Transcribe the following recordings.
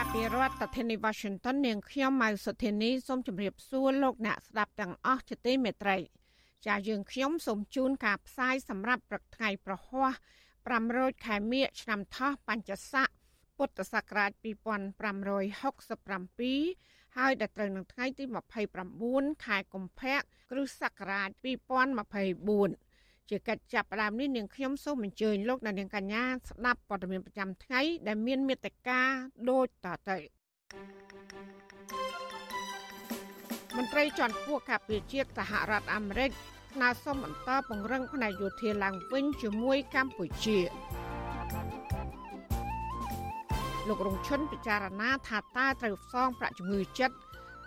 ចាប់ពីរដ្ឋធានី Washington នាងខ្ញុំម៉ៅសុធានីសូមជម្រាបសួរលោកអ្នកស្ដាប់ទាំងអស់ជាទីមេត្រីចាយើងខ្ញុំសូមជូនការផ្សាយសម្រាប់ព្រឹកថ្ងៃប្រហ័ស500ខែមិញឆ្នាំថោះបัญចស័កពុទ្ធសករាជ2567ហើយដល់ត្រូវនឹងថ្ងៃទី29ខែកុម្ភៈគ្រិស្តសករាជ2024 ជាកិច្ចចាប់ផ្ដើមនេះនាងខ្ញុំសូមអញ្ជើញលោកអ្នកនាងកញ្ញាស្ដាប់ព័ត៌មានប្រចាំថ្ងៃដែលមានមេត្តាដូចតទៅមន្ត្រីជាន់ខ្ពស់ការពារជាតិសហរដ្ឋអាមេរិកស្នើសុំបន្តពង្រឹងផ្នែកយោធាឡើងវិញជាមួយកម្ពុជាលោករងឈុនពិចារណាថាតើត្រូវផ្សងប្រាក់ជំងឺចិត្ត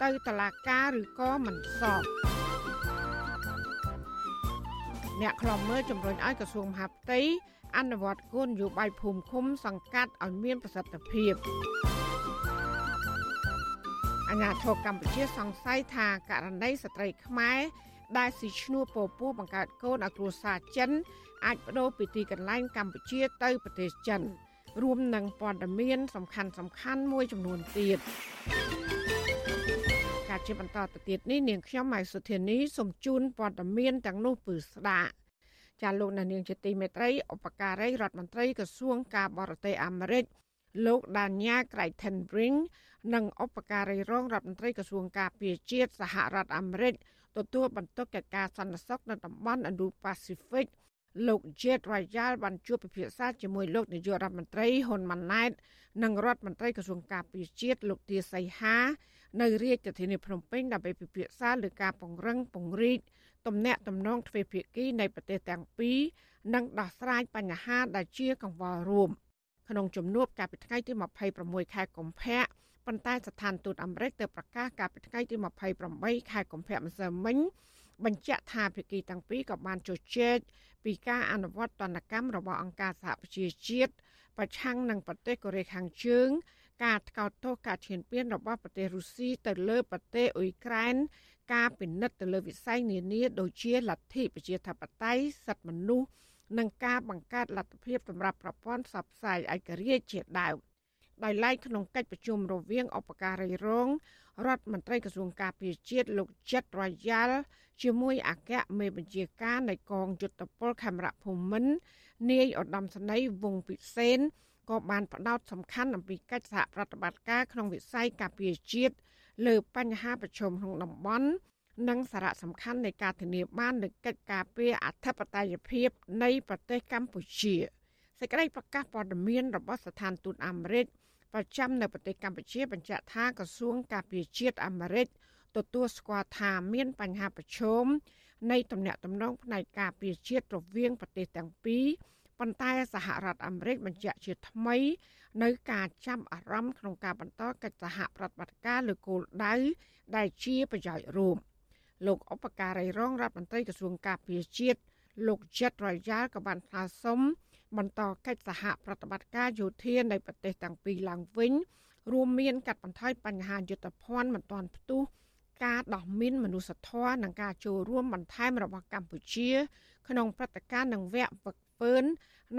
ទៅតឡាការឬក៏មិនសង អ្នកខ្លំមើលជំរុញឲ្យក្រសួងមហាផ្ទៃអនុវត្តគោលនយោបាយភូមិឃុំសង្កាត់ឲ្យមានប្រសិទ្ធភាពអាញាធរកម្ពុជាសង្ស័យថាករណីស្ត្រីខ្មែរដែលស៊ីឈ្នួលពពោះបង្កើតកូនឲ្យគ្រួសារចិន អាចបដូរពីទីកន្លែងកម្ពុជាទៅប្រទេសចិន រួមនឹងព័ត៌មានសំខាន់សំខាន់មួយចំនួនទៀតការ ជាបន្តទៅទៀតនេះនាងខ្ញុំម៉ៃសុធានីសូមជូនព័ត៌មានទាំងនោះពឺស្ដាប់ចាលោកនាងជាទីមេត្រីឧបការីរដ្ឋមន្ត្រីក្រសួងការបរទេសអាមេរិកលោក Daniel Crichton-Brink និងឧបការីរងរដ្ឋមន្ត្រីក្រសួងការពារជាតិសហរដ្ឋអាមេរិកទទួលបន្ទុកកិច្ចការសន្តិសុខនៅតំបន់ Indo-Pacific លោក Jet Royal បានជួបពិភាក្សាជាមួយលោកនាយករដ្ឋមន្ត្រីហ៊ុនម៉ាណែតនិងរដ្ឋមន្ត្រីក្រសួងការពារជាតិលោកទាសីហា នៅរាជធានីភ្នំពេញដើម្បីពិភាក្សាលើការពង្រឹងពង្រីកទំនាក់ទំនងទ្វេភាគីនៃប្រទេសទាំងពីរនិងដោះស្រាយបញ្ហាដែលជាកង្វល់រួមក្នុងជំនួបកាលពីថ្ងៃទី26ខែកុម្ភៈប៉ុន្តែស្ថានទូតអាមេរិកទៅប្រកាសកាលពីថ្ងៃទី28ខែកុម្ភៈម្សិលមិញបញ្ជាក់ថាភាគីទាំងពីរក៏បានជជែកពីការអនុវត្តទណ្ឌកម្មរបស់អង្គការសហប្រជាជាតិប្រឆាំងនឹងប្រទេសកូរ៉េខាងជើង ការថ្កោលទោសការឈានពានរបស់ប្រទេសរុស្ស៊ីទៅលើប្រទេសអ៊ុយក្រែនការពិនិត្យទៅលើវិស័យនានាដូចជាលទ្ធិប្រជាធិបតេយ្យសិទ្ធិមនុស្សនិងការបង្កើតលទ្ធភាពសម្រាប់ប្រព័ន្ធផ្សព្វផ្សាយឯករាជ្យជាដើមដោយឡែកក្នុងកិច្ចប្រជុំរវាងអបការីរងរដ្ឋមន្ត្រីក្រសួងការពារជាតិលោកចិតរយ៉ាល់ជាមួយអគ្គមេបញ្ជាការនៃកងយុទ្ធពលខេមរៈភូមិន្ទនាយឧត្តមសេនីយ៍វងពិសេន ក៏បានផ្ដោតសំខាន់អំពីកិច្ចសហប្រតិបត្តិការក្នុងវិស័យការពារជាតិលើបញ្ហាប្រឈមក្នុងតំបន់និងសារៈសំខាន់នៃការធានាបាននូវកិច្ចការពារអធិបតេយ្យភាពនៃប្រទេសកម្ពុជាសេចក្តីប្រកាសព័ត៌មានរបស់ស្ថានទូតអាមេរិកប្រចាំនៅប្រទេសកម្ពុជាបញ្ជាក់ថាក្រសួងការពារជាតិអាមេរិកទទួលស្គាល់ថាមានបញ្ហាប្រឈមនៃទំនាក់ទំនងផ្នែកការពារជាតិរវាងប្រទេសទាំងពីរ ប៉ុន្តែសហរដ្ឋអាមេរិកបញ្ជាក់ជាថ្មី នៅការចាប់អារម្មណ៍ក្នុងការបន្តកិច្ចសហប្រតិបត្តិការលើគោលដៅដែលជាប្រយោជន៍រួមលោកឧបការីរងរដ្ឋមន្ត្រីក្រសួងការពារជាតិលោកចិតរយ៉ាលក៏បានថ្លែងសុំបន្តកិច្ចសហប្រតិបត្តិការយោធានៃប្រទេសទាំងពីរឡើងវិញ រួមមានកាត់បន្ថយបញ្ហាយុទ្ធភ័ណ្ឌមិនទាន់ផ្ទុះការដោះមានមនុស្សធម៌និងការចូលរួមបន្ថែមរបស់កម្ពុជា ក្នុងព្រឹត្តិការណ៍និងវគ្គវឹក វើ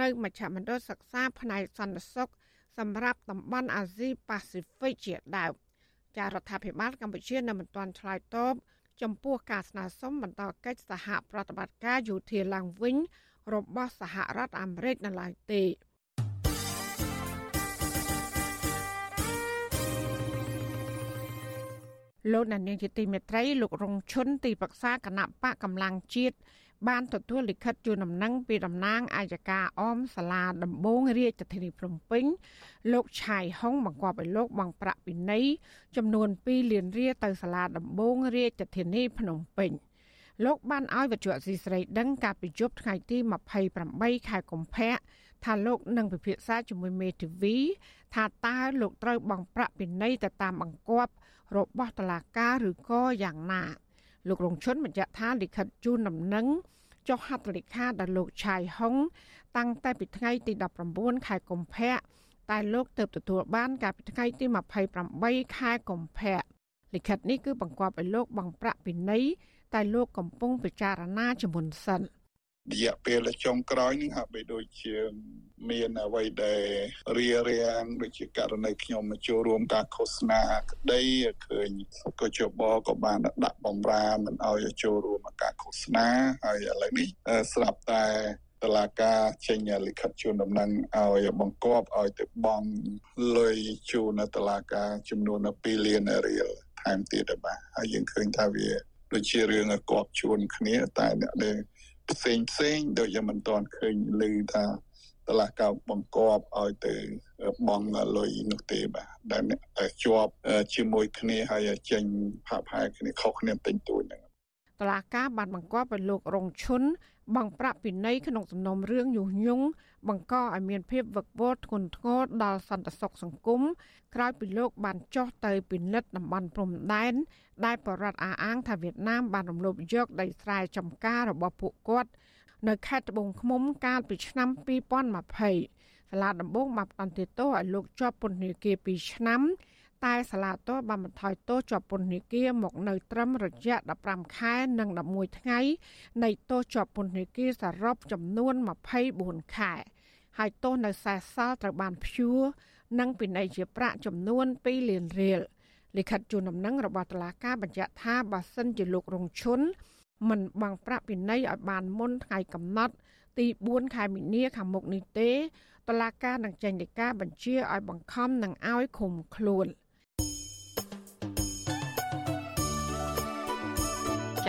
នៅមជ្ឈមណ្ឌលសិក្សាផ្នែកសន្តិសុខសម្រាប់តំបន់អាស៊ីប៉ាស៊ីហ្វិកជាដើមចារដ្ឋាភិបាលកម្ពុជានៅមិនទាន់ឆ្លើយតបចំពោះការស្នើសុំបន្តកិច្ចសហប្រតិបត្តិការយោធាឡើងវិញរបស់សហរដ្ឋអាមេរិកនៅឡើយទេលោកណានៀងជាទីមេត្រីលោករងឈុនទីប្រឹក្សាគណៈបកកម្លាំងជាតិ បានទទួលលិខិតជូនដំណឹងពីតំណាងអាយកាអមសាលាដំបងរាជធានីភ្នំពេញលោកឆាយហុងបង្គាប់ឲ្យលោកបង់ប្រាក់ពិន័យចំនួន2លានរៀលទៅសាលាដំបងរាជធានីភ្នំពេញលោកបានឲ្យវិទ្យុអស៊ីស្រីដឹងកាលពីយប់ថ្ងៃទី28ខែកុម្ភៈថាលោកនឹងពិភាក្សាជាមួយមេធាវីថាតើលោកត្រូវបង់ប្រាក់ពិន័យទៅតាមបង្គាប់របស់តុលាការឬក៏យ៉ាងណា លោករងឈុនបញ្ជាក់ថាលិខិតជូនដំណឹងចុះហត្ថលេខាដល់លោកឆៃហុងតាំងតែពីថ្ងៃទី19ខែកុម្ភៈតែលោកទៅទទួលបានកាលពីថ្ងៃទី28ខែកុម្ភៈលិខិតនេះគឺបង្គាប់ឲ្យលោកបង់ប្រាក់ពិន័យតែលោកកំពុងពិចារណាជាមុនសិន រយៈពេលចុងក្រោយនេះហាក់បីដូចជាមានអ្វីដែលរារាំងដូចជាករណីខ្ញុំមកចូលរួមការឃោសនាក្តីឃើញកជបក៏បានដាក់បំរាមិនឲ្យចូលរួមការឃោសនាហើយឥឡូវនេះស្រាប់តែតឡាការចេញលិខិតជូនដំណឹងឲ្យបង្គាប់ឲ្យទៅបង់លុយជូនតឡាការចំនួន2លានរៀលថែមទៀតបាទហើយយើងឃើញថាវាដូចជារឿងកប់ជួនគ្នាតែអ្នកដែល ផ្សេងផ្សេងដូចជាមិនទាន់ឃើញឮថាតឡាកោបង្កប់ឲ្យទៅបងលុយនោះទេបាទដែលតែជាប់ជាមួយគ្នាហើយចេញផាកផែគ្នាខុសគ្នាទិញទួយហ្នឹង តឡាកាបានបង្គាប់ឲ្យលោករងឈុនបង់ប្រាក់ពិន័យក្នុងសំណុំរឿងញុះញង់បង្កឲ្យមានភាពវឹកវរធ្ងន់ធ្ងរដល់សន្តិសុខសង្គមក្រោយពីលោកបានចុះទៅពិនិត្យតំបន់ព្រំដែនដែលបរដ្ឋអាអាងថាវៀតណាមបានរំលោភយកដីស្រែចម្ការរបស់ពួកគាត់នៅខេត្តត្បូងឃ្មុំកាលពីឆ្នាំ2020សាលាដំបងបានផ្តន្ទាទោសឲ្យលោកជាប់ពន្ធនាគារ2ឆ្នាំ តែសាលាតោបានបន្ថយទោសជាប់ពន្ធនាគារមកនៅត្រឹមរយៈ15ខែនិង11ថ្ងៃនៃទោសជាប់ពន្ធនាគារសរុបចំនួន24ខែហើយទោសនៅសេសសល់ត្រូវបានព្យួរនិងពិន័យជាប្រាក់ចំនួន2លានរៀលលិខិតជូនដំណឹងរបស់តុលាការបញ្ជាក់ថាបើសិនជាលោករងឈុនមិនបង់ប្រាក់ពិន័យឲ្យបានមុនថ្ងៃកំណត់ ទី4ខែមីនាខាងមុខនេះទេតឡាការនឹងចេញដីកាបញ្ជាឲ្យបង្ខំនឹងឲ្យឃុំខ្លួន។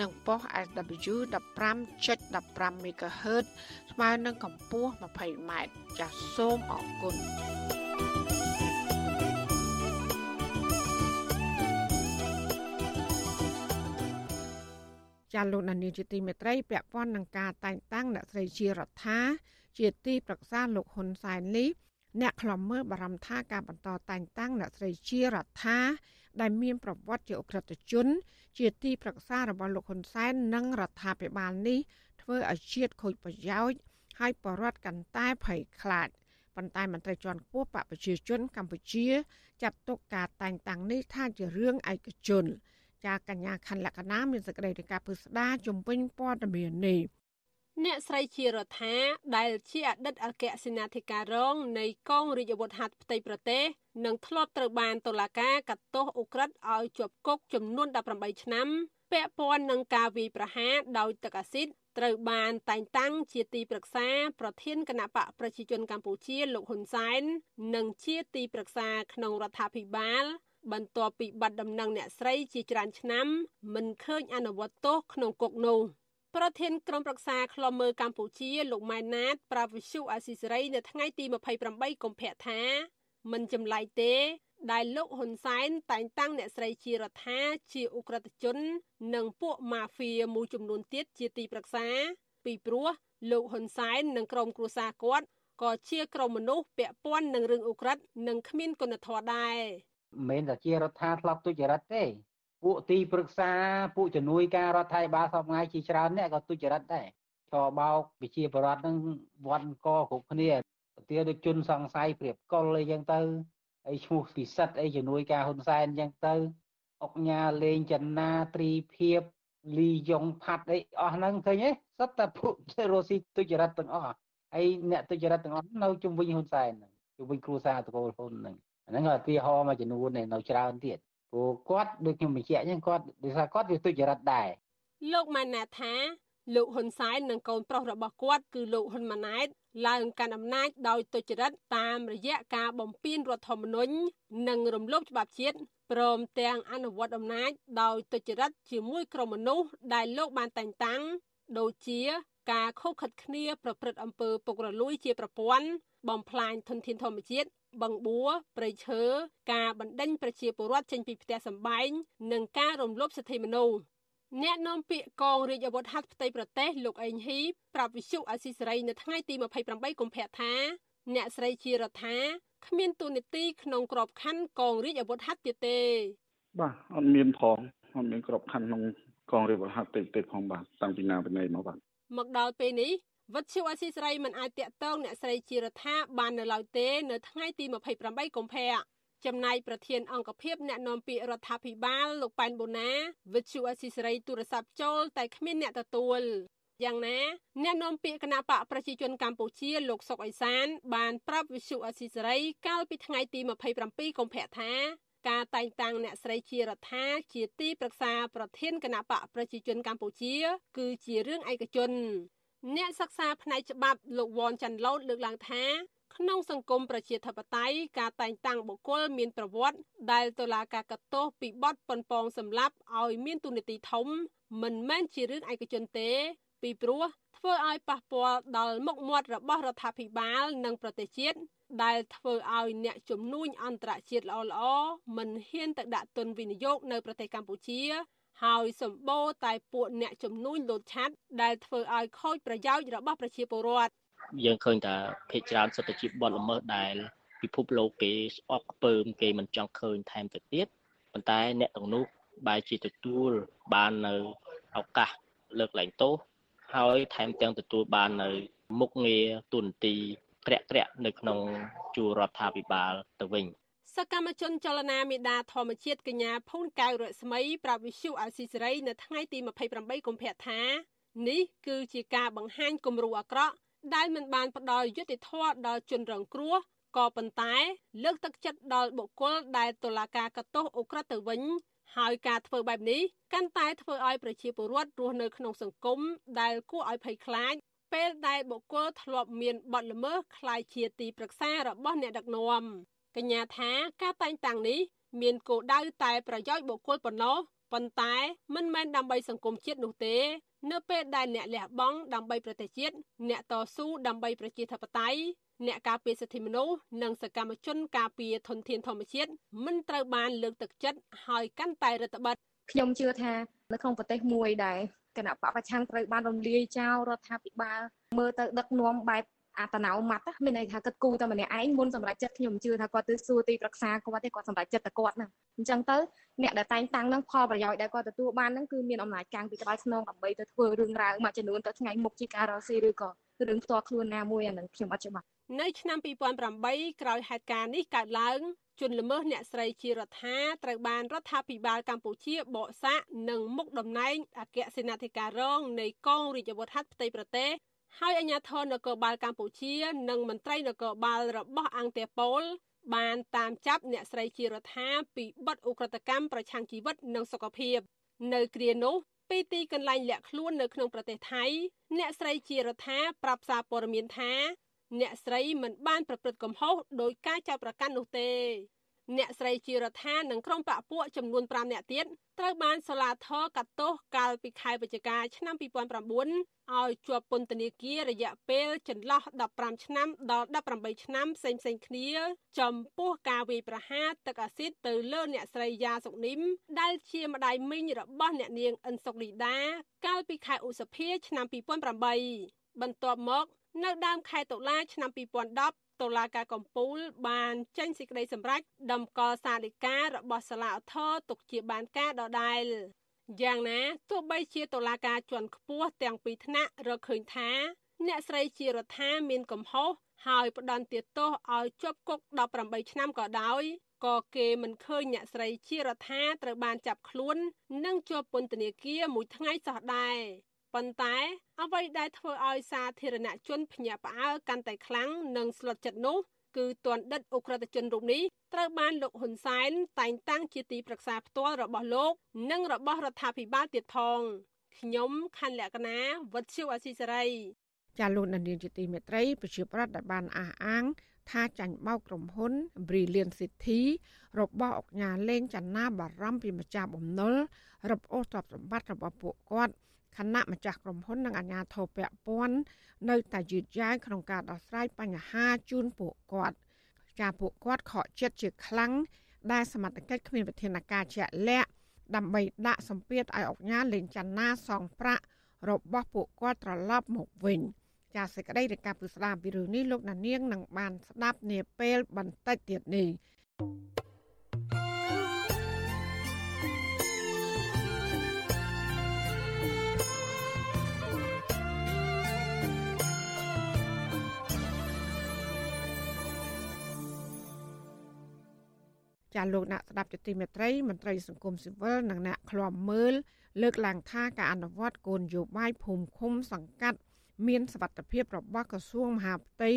និងប៉ុស SW 15.15 MHz ស្មើនឹងកម្ពស់ 20m ចាសសូមអរគុណចាលោកនានីជាទីមេត្រីពាក់ព័ន្ធនឹងការតែងតាំងអ្នកស្រីជារដ្ឋាជាទីប្រឹក្សាលោកហ៊ុនសែននេះអ្នកខ្លំមើលបារម្ភថាការបន្តតែងតាំងអ្នកស្រីជារដ្ឋា ដែលមានប្រវត្តិជាអក្រិតជន ជាទីប្រឹក្សារបស់លោកហ៊ុនសែននិងរដ្ឋាភិបាលនេះធ្វើឲ្យជាតិខូចប្រយោជន៍ហើយបរដ្ឋកាន់តែភ័យខ្លាចប៉ុន្តែមន្ត្រីជាន់ខ្ពស់បកប្រជាជនកម្ពុជា ចាត់ទុកការតែងតាំងនេះថាជារឿងឯកជនចាកញ្ញាខណ្ឌលក្ខណាមានសេចក្តីរាយការណ៍ពិស្ដាជំវិញព័ត៌មាននេះ អ្នកស្រីជារដ្ឋាដែលជាអតីតអគ្គសេនាធិការរងនៃកងរាជអាវុធហត្ថផ្ទៃប្រទេសនិងធ្លាប់ត្រូវបានតុលាការកាត់ទោសអូក្រិតឲ្យជាប់គុកចំនួន18ឆ្នាំពាក់ព័ន្ធនឹងការវាយប្រហារដោយទឹកអាស៊ីតត្រូវបានតែងតាំងជាទីប្រឹក្សា ប្រធានគណៈបកប្រជាជនកម្ពុជាលោកហ៊ុនសែននិងជាទីប្រឹក្សាក្នុងរដ្ឋាភិបាល បន្ទាប់ពីបាត់ដំណឹងអ្នកស្រីជាច្រើនឆ្នាំមិនឃើញអនុវត្តទោសក្នុងគុកនោះ ប្រធានក្រុមប្រឹក្សាឃ្លាំមើលកម្ពុជាលោកម៉ែនណាត ប្រាវិសុអាស៊ីសេរីនៅថ្ងៃទី28កុម្ភៈថាមិនចម្លែកទេ ដែលលោកហ៊ុនសែនតែងតាំងអ្នកស្រីជារដ្ឋាជាអ ுக ្រិតជន និងពួកម៉ាហ្វៀមួយចំនួនទៀតជាទីប្រឹក្សា ពីព្រោះលោកហ៊ុនសែននិងក្រុមគ្រួសារគាត់ក៏ជាក្រុមមនុស្សពាក់ព័ន្ធនឹងរឿងអ ுக ្រិតនិងគ្មានគុណធម៌ដែរមិនមែនតែជារដ្ឋាធ្លាប់ទុច្ចរិតទេ ពួកទីប្រឹក្សាពួកជំនួយការរដ្ឋាភិបាលសពថ្ងៃជាច្រើនអ្នកក៏ទុច្ចរិតដែរឆបោកវិជាបរដ្ឋនឹងវត្តកគ្រប់គ្នាទាដូចជនសង្ស័យព្រៀបកុលអីចឹងទៅអីឈ្មោះពិសិដ្ឋអីជំនួយការហ៊ុនសែនចឹងទៅអុកញ៉ាលេងចនាត្រីភាពលីយ៉ុងផាត់អីអស់ហ្នឹងឃើញទេសត្វតែពួករស់ស៊ីទុច្ចរិតទាំងអស់ហើយអ្នកទុច្ចរិតទាំងអស់នៅជុំវិញហ៊ុនសែនហ្នឹងជុំវិញគ្រួសារតកូលហ៊ុនហ្នឹងហ្នឹងឧទាហរណ៍មួយចំនួននៅច្រើនទៀត ព្រោះគាត់ដូចខ្ញុំបញ្ជាក់អញ្ចឹងគាត់ដូចថាគាត់វាទុច្ចរិតដែរលោកម៉ាណាថាលោកហ៊ុនសែននិងកូនប្រុសរបស់គាត់គឺលោកហ៊ុនម៉ាណែតឡើងកាន់អំណាចដោយទុច្ចរិតតាមរយៈការបំពានរដ្ឋធម្មនុញ្ញនិងរំលោភច្បាប់ជាតិព្រមទាំងអនុវត្តអំណាចដោយទុច្ចរិតជាមួយក្រុមមនុស្សដែលលោកបានតែងតាំងដូចជាការខុសខិតគ្នាប្រព្រឹត្តអំពើពុករលួយជាប្រព័ន្ធបំផ្លាញធនធានធម្មជាតិ បឹងបួរព្រៃឈើការបណ្ដេញប្រជាពលរដ្ឋចេញពីផ្ទះសម្បែងនិងការរំលោភសិទ្ធិមនុស្សអ្នកនាំពាក្យកងរាជអាវុធហត្ថផ្ទៃប្រទេសលោកអេងហ៊ីប្រាប់វិសុអាស៊ីសេរីនៅថ្ងៃទី28កុម្ភៈថាអ្នកស្រីជារដ្ឋាគ្មានទូនីតិក្នុងក្របខ័ណ្ឌកងរាជអាវុធហត្ថទៀតទេ បាទអត់មានផងអត់មានក្របខ័ណ្ឌក្នុងកងរាជអាវុធហត្ថទេទេផងបាទតាំងពីណាពីណីមកបាទមកដល់ពេលនេះ វិទ្យុអស៊ីសេរីមិនអាចតាក់ទងអ្នកស្រីជារដ្ឋាបាននៅឡើយទេ នៅថ្ងៃទី28កុម្ភៈចំណែកប្រធានអង្គភិបអ្នកនាំពាក្យរដ្ឋាភិបាលលោកប៉ែនបូណាវិទ្យុអស៊ីសេរីទូរស័ព្ទចូលតែគ្មានអ្នកទទួលយ៉ាងណាអ្នកនាំពាក្យគណៈបកប្រជាជនកម្ពុជាលោកសុកអេសាន បានប្រាប់វិទ្យុអស៊ីសេរីកាលពីថ្ងៃទី27កុម្ភៈថាការតែងតាំងអ្នកស្រីជារដ្ឋាជាទីប្រឹក្សាប្រធានគណៈបកប្រជាជនកម្ពុជា គឺជារឿងឯកជន អ្នកសិក្សាផ្នែកច្បាប់លោកវ៉ាន់ចាន់ឡូតលើកឡើងថាក្នុងសង្គមប្រជាធិបតេយ្យការតែងតាំងបុគ្គលមានប្រវត្តិដែលតុលាការកាត់ទោសពីបទប៉ុនប៉ងសម្លាប់ឲ្យមានទូនាទីធំ មិនមែនជារឿងឯកជនទេ ពីព្រោះធ្វើឲ្យប៉ះពាល់ដល់មុខមាត់របស់រដ្ឋាភិបាលនិងប្រទេសជាតិដែលធ្វើឲ្យអ្នកជំនួញអន្តរជាតិល្អៗមិនហ៊ានទៅដាក់ទុនវិនិយោគនៅប្រទេសកម្ពុជា ហើយសម្បូរតែពួកអ្នកជំនួញលោតឆាត់ដែលធ្វើឲ្យខូចប្រយោជន៍របស់ប្រជាពលរដ្ឋយើងឃើញថាភេកច្រើនសុទ្ធតែជាបទល្មើសដែលពិភពលោកគេស្អប់ខ្ពើមគេមិនចង់ឃើញថែមទៅទៀតប៉ុន្តែអ្នកទាំងនោះបែរជាទទួលបាននៅឱកាសលើកឡើងទោសហើយថែមទាំងទទួលបាននៅមុខងារទុនទីក្រាក់ក្រាក់នៅក្នុងជួររដ្ឋាភិបាលទៅវិញ សកម្មជនចលនាមេដាធម្មជាតិកញ្ញាភូនកៅរស្មីប្រាប់វិសុអាស៊ីសេរីនៅថ្ងៃទី28កុម្ភៈថានេះគឺជាការបង្ហាញគំរូអាក្រក់ដែលមិនបានផ្ដល់យុត្តិធម៌ដល់ជនរងគ្រោះក៏ប៉ុន្តែ លើកទឹកចិត្តដល់បុគ្គលដែលតុលាការកាត់ទោសអូក្រិដ្ឋទៅវិញហើយការធ្វើបែបនេះកាន់តែធ្វើឲ្យប្រជាពលរដ្ឋរស់នៅក្នុងសង្គមដែលគួរឲ្យភ័យខ្លាចពេលដែលបុគ្គលធ្លាប់មានបទល្មើសคล้ายជាទីប្រឹក្សារបស់អ្នកដឹកនាំ កញ្ញាថាការតែងតាំងនេះមានគោលដៅតែប្រយោជន៍បុគ្គលប៉ុណ្ណោះប៉ុន្តែមិនមែនដើម្បីសង្គមជាតិនោះទេ នៅពេលដែលអ្នកលះបង់ដើម្បីប្រទេសជាតិអ្នកតស៊ូដើម្បីប្រជាធិបតេយ្យអ្នកការពារសិទ្ធិមនុស្សនិងសកម្មជនការពារធនធានធម្មជាតិមិនត្រូវបានលើកទឹកចិត្តហើយកាន់តែរដ្ឋបတ်ខ្ញុំជឿថានៅក្នុងប្រទេសមួយដែលគណៈបពប្រឆាំងត្រូវបានរំលាយចោលរដ្ឋាភិបាលមើលទៅដឹកនាំបែប អតណៅម៉ាត់មានន័យថាគាត់គូតែម្នាក់ឯងមុនសម្រាប់ចិត្តខ្ញុំជឿថាគាត់ទៅសួរទីប្រឹក្សាគាត់ទេគាត់សម្រាប់ចិត្តតែគាត់ហ្នឹងអញ្ចឹងទៅអ្នកដែលតែងតាំងហ្នឹងផលប្រយោជន៍ដែលគាត់ទទួលបានហ្នឹងគឺមានអំណាចកាំងពីក្បាលខ្នងដើម្បីទៅធ្វើរឿងរ៉ាវមួយចំនួនទៅថ្ងៃមុខជាការរកស៊ីឬក៏រឿងផ្ទាល់ខ្លួនណាមួយអានឹងខ្ញុំអត់ច្បាស់នៅឆ្នាំ2008ក្រោយហេតុការណ៍នេះកើតឡើងជនល្មើសអ្នកស្រីជារដ្ឋាត្រូវបានរដ្ឋាភិបាលកម្ពុជាបកសាក់និងមុខតំណែងអគ្គសេនាធិការរងនៃកងរាជអាវុធហត្ថផ្ទៃប្រទេស ហើយអាជ្ញាធរនគរបាលកម្ពុជា និងមន្ត្រីនគរបាលរបស់អង្គតេប៉ូលបានតាមចាប់អ្នកស្រីជារដ្ឋាពីបទឧក្រិដ្ឋកម្មប្រឆាំងជីវិតនិងសុខភាព នៅគ្រានោះពីទីកន្លែងលាក់ខ្លួននៅក្នុងប្រទេសថៃ អ្នកស្រីជារដ្ឋាប្រាប់សារព័ត៌មានថា អ្នកស្រីមិនបានប្រព្រឹត្តកំហុសដោយការចោទប្រកាន់នោះទេ អ្នកស្រីជារដ្ឋានិងក្រុមបកពួកចំនួន5នាក់ទៀតត្រូវបានសាលាធរកាត់ទោសកាលពីខែវិច្ឆិកាឆ្នាំ2009ឲ្យជាប់ពន្ធនាគាររយៈពេលចន្លោះ15ឆ្នាំដល់18ឆ្នាំផ្សេងៗគ្នា ចំពោះការវាយប្រហារទឹកអាស៊ីតទៅលើអ្នកស្រីយ៉ាសុកនីមដែលជាម្ដាយមីងរបស់អ្នកនាងអិនសុកលីដា កាលពីខែឧសភាឆ្នាំ2008បន្ទាប់មក នៅដើមខែតុលាឆ្នាំ2010 តុលាការកំពូល បានចេញសេចក្តីសម្រេចតម្កល់សាលិការបស់សាលាឧទ្ធរទុកជាបានការដដែលយ៉ាងណាទោះបីជាតុលាការជាន់ខ្ពស់ទាំងពីរថ្នាក់រកឃើញថា អ្នកស្រីជារដ្ឋាមានកំហុសហើយផ្ដន្ទាទោសឲ្យជាប់គុក18ឆ្នាំក៏ដោយក៏គេមិនឃើញអ្នកស្រីជារដ្ឋាត្រូវបានចាប់ខ្លួន និងជាប់ពន្ធនាគារមួយថ្ងៃសោះដែរ ប៉ុន្តែអ្វីដែលធ្វើឲ្យសាធារណជនភ្ញាក់ផ្អើលកាន់តែខ្លាំងនិងស្លុតចិត្តនោះគឺទណ្ឌិតអ ுக ្រិតជនរូបនេះត្រូវបានលោកហ៊ុនសែនតែងតាំងជាទីប្រឹក្សាផ្ទាល់របស់លោក និងរបស់រដ្ឋាភិបាលទៀតផងខ្ញុំខណ្ឌលក្ខណាវុទ្ធុអាស៊ីសេរីចាលោកនានីជាទីមេត្រីប្រជាប្រដ្ឋដែលបានអះអាង ថាចាញ់បោកក្រុមហ៊ុន Brilliant City របស់អង្គការលេងចនាបារម្ភពីម្ចាស់បំណុលរឹបអូសទ្រព្យសម្បត្តិរបស់ពួកគាត់ ខណៈម្ចាស់ក្រុមហ៊ុននិងអាជ្ញាធរពាក់ព័ន្ធនៅតែយឺតយ៉ាវក្នុងការដោះស្រាយបញ្ហាជូនពួកគាត់ចាពួកគាត់ខកចិត្តជាខ្លាំងដែលសមត្ថកិច្ចគ្មានវិធានការជាក់លាក់ដើម្បីដាក់សម្ពាធឲ្យអង្គការលេងចនាសងប្រាក់របស់ពួកគាត់ត្រឡប់មកវិញចាសសេចក្តីរាយការណ៍ពីស្ដាមពីរឿងនេះលោកណានៀងនឹងបានស្ដាប់នាពេលបន្តិចទៀតនេះ ចាលោកអ្នកស្ដាប់ជាទីមេត្រីមន្ត្រីសង្គមស៊ីវិលនិងអ្នកឃ្លាំមើលលើកឡើងថាការអនុវត្តគោលនយោបាយភូមិឃុំសង្កាត់មានសវត្ថភាពរបស់ក្រសួងមហាផ្ទៃ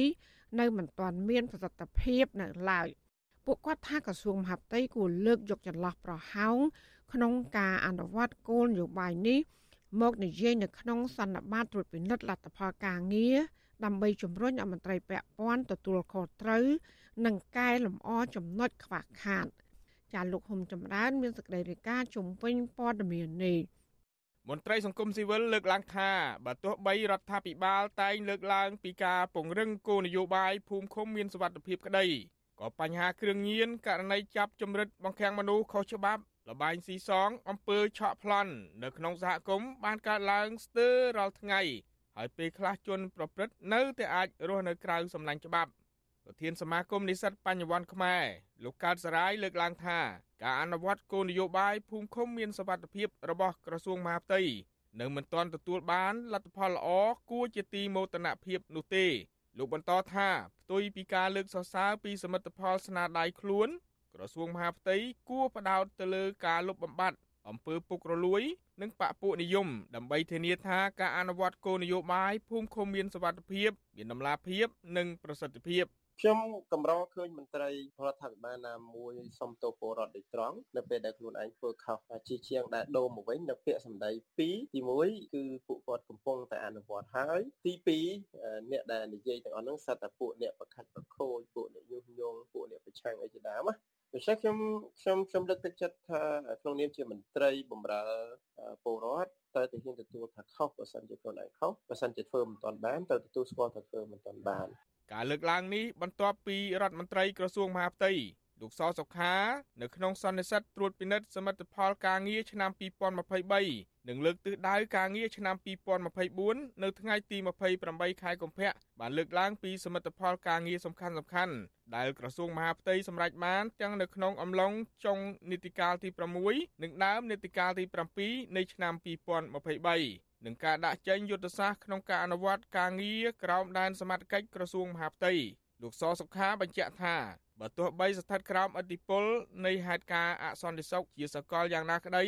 នៅមិនទាន់មានប្រសិទ្ធភាពនៅឡើយពួកគាត់ថាក្រសួងមហាផ្ទៃគួរលើកយកចន្លោះប្រហោងក្នុងការអនុវត្តគោលនយោបាយនេះមកនិយាយនៅក្នុងសន្និបាតត្រួតពិនិត្យលទ្ធផលការងារដើម្បីជំរុញឲ្យមន្ត្រីពាក់ព័ន្ធទទួលខុសត្រូវ និងកែលម្អចំណុចខ្វះខាតចាលោកហ៊ុំចម្រើន មានសេចក្តីរាយការណ៍ជំវិញព័ត៌មាននេះមន្ត្រីសង្គមស៊ីវិលលើកឡើងថាបើទោះបីរដ្ឋាភិបាលតែងលើកឡើងពីការពង្រឹងគោលនយោបាយភូមិឃុំមានសុវត្ថិភាពក្តីក៏បញ្ហាគ្រឿងញៀនករណីចាប់ចម្រិតបង្ខាំងមនុស្សខុសច្បាប់លបែងស៊ីសងអំពើឆក់ប្លន់នៅក្នុងសហគមន៍បានកើតឡើងស្ទើររាល់ថ្ងៃហើយពេលខ្លះជនប្រព្រឹត្តនៅតែអាចរស់នៅក្រៅសំណាញ់ច្បាប់ ប្រធានសមាគមនិស្សិតបញ្ញវន្តខ្មែរលោកកើតសរាយលើកឡើងថាការអនុវត្តគោលនយោបាយភូមិឃុំមានសវត្ថភាពរបស់ក្រសួងមហាផ្ទៃនៅមិនទាន់ទទួលបានលទ្ធផលល្អគួរជាទីមោទនភាពនោះទេ លោកបន្តថាផ្ទុយពីការលើកសរសើរពីសមិទ្ធផលស្នាដៃខ្លួន ក្រសួងមហាផ្ទៃគួរផ្ដោតទៅលើការលុបបំបាត់អំពើពុករលួយ និងបកពួកនិយមដើម្បីធានាថាការអនុវត្តគោលនយោបាយភូមិឃុំមានសវត្ថភាពមានដំណាភាព និងប្រសិទ្ធភាព ខ្ញុំកម្រឃើញមន្ត្រីរដ្ឋាភិបាលណាមួយសុំទោសពលរដ្ឋដូចត្រង់នៅពេលដែលខ្លួនឯងធ្វើខុសជាជាងដែលដូរមកវិញនៅពាក្យសម្ដីពីរទី1គឺពួកគាត់កំពុងតែអនុវត្តហើយទី2អ្នកដែលនិយាយទាំងអស់ហ្នឹងសិតតែពួកអ្នកប្រខាត់ប្រខូចពួកអ្នកញុះញង់ពួកអ្នកប្រឆាំងអីជាដើមណាដូច្នេះខ្ញុំខ្ញុំខ្ញុំលើកទឹកចិត្តថាក្នុងនាមជាមន្ត្រីបម្រើពលរដ្ឋត្រូវតែហ៊ានទទួលថាខុសបើសិនជាខ្លួនឯងខុសបើសិនជាធ្វើមិនទាន់បានត្រូវទទួលស្គាល់ថាធ្វើមិនទាន់បាន ការលើកឡើងនេះបន្ទាប់ពីរដ្ឋមន្ត្រីក្រសួងមហាផ្ទៃលោកសសុខានៅក្នុងសន្និសីទត្រួតពិនិត្យសមិទ្ធផលការងារឆ្នាំ2023និងលើកទិសដៅការងារឆ្នាំ2024នៅថ្ងៃទី28ខែកុម្ភៈបានលើកឡើងពីសមិទ្ធផលការងារសំខាន់សំខាន់ដែលក្រសួងមហាផ្ទៃសម្រេចបានទាំងនៅក្នុងអំឡុងចុងនីតិកាលទី6និងដើមនីតិកាលទី7នៃឆ្នាំ2023 និងការដាក់ចេញយុទ្ធសាស្ត្រក្នុងការអនុវត្តការងារក្រោមដែនសមត្ថកិច្ចក្រសួងមហាផ្ទៃលោកសសុខាបញ្ជាក់ថាបើទោះបីស្ថិតក្រោមអធិបុលនៃហេតុការណ៍អសន្តិសុខជាសកលយ៉ាងណាក្តី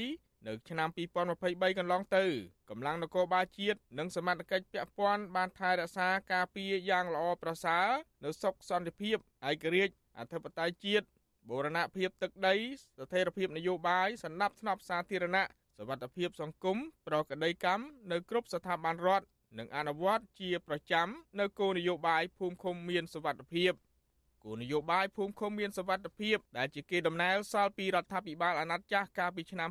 នៅឆ្នាំ2023កន្លងទៅកម្លាំងនគរបាលជាតិនិងសមត្ថកិច្ចពាក់ព័ន្ធបានថែរក្សាការពារយ៉ាងល្អប្រសើរនៅសុខសន្តិភាពឯករាជ្យអធិបតេយ្យជាតិបូរណភាពទឹកដីស្ថិរភាពនយោបាយសណ្ដាប់ធ្នាប់សាធារណៈ សវត្ថភាពសង្គមប្រកដីកម្មនៅគ្រប់ស្ថាប័នរដ្ឋនិងអនុវត្តជាប្រចាំនៅគោលនយោបាយភូមិឃុំមានសវត្ថភាពគោលនយោបាយភូមិឃុំមានសវត្ថភាពដែលជាគេដំណើរសល់ពីរដ្ឋាភិបាលអាណត្តិចាស់កាលពីឆ្នាំ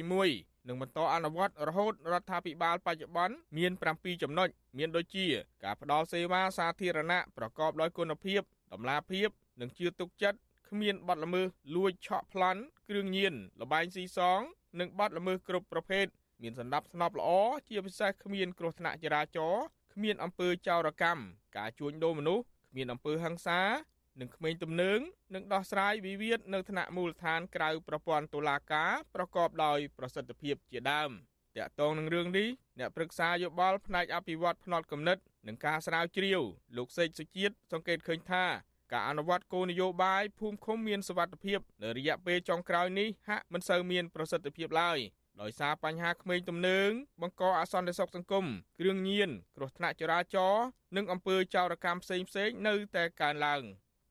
2021និងបន្តអនុវត្តរហូតរដ្ឋាភិបាលបច្ចុប្បន្នមាន7ចំណុចមានដូចជា ការផ្តល់សេវាសាធារណៈប្រកបដោយគុណភាពតម្លាភាពនិងជឿទុកចិត្តគ្មានបទល្មើសលួចឆក់ប្លន់គ្រឿងញៀនលបែងស៊ីសង និងបទល្មើសគ្រប់ប្រភេទមានសន្តិភាពល្អជាពិសេសគ្មានគ្រោះថ្នាក់ចរាចរណ៍គ្មានអំពើចោរកម្មការជួញដូរមនុស្សគ្មានអំពើហិង្សានិងក្មេងទំនើងនិងដោះស្រាយវិវាទនៅថ្នាក់មូលដ្ឋានក្រៅប្រព័ន្ធតុលាការប្រកបដោយប្រសិទ្ធភាពជាដើមតាក់ទងនឹងរឿងនេះអ្នកប្រឹក្សាយោបល់ផ្នែកអភិវឌ្ឍផ្នត់គំនិតនិងការស្រាវជ្រាវលោកសេកសុជាតិសង្កេតឃើញថា ការអនុវត្តគោលនយោបាយភូមិឃុំមានសុវត្ថិភាពនៅរយៈពេលចុងក្រោយនេះហាក់មិនសូវមានប្រសិទ្ធភាពឡើយដោយសារបញ្ហាក្មេងទំនើងបង្កអសន្តិសុខសង្គមគ្រឿងញៀនគ្រោះថ្នាក់ចរាចរណ៍និងអំពើចោរកម្មផ្សេងៗនៅតែកើនឡើង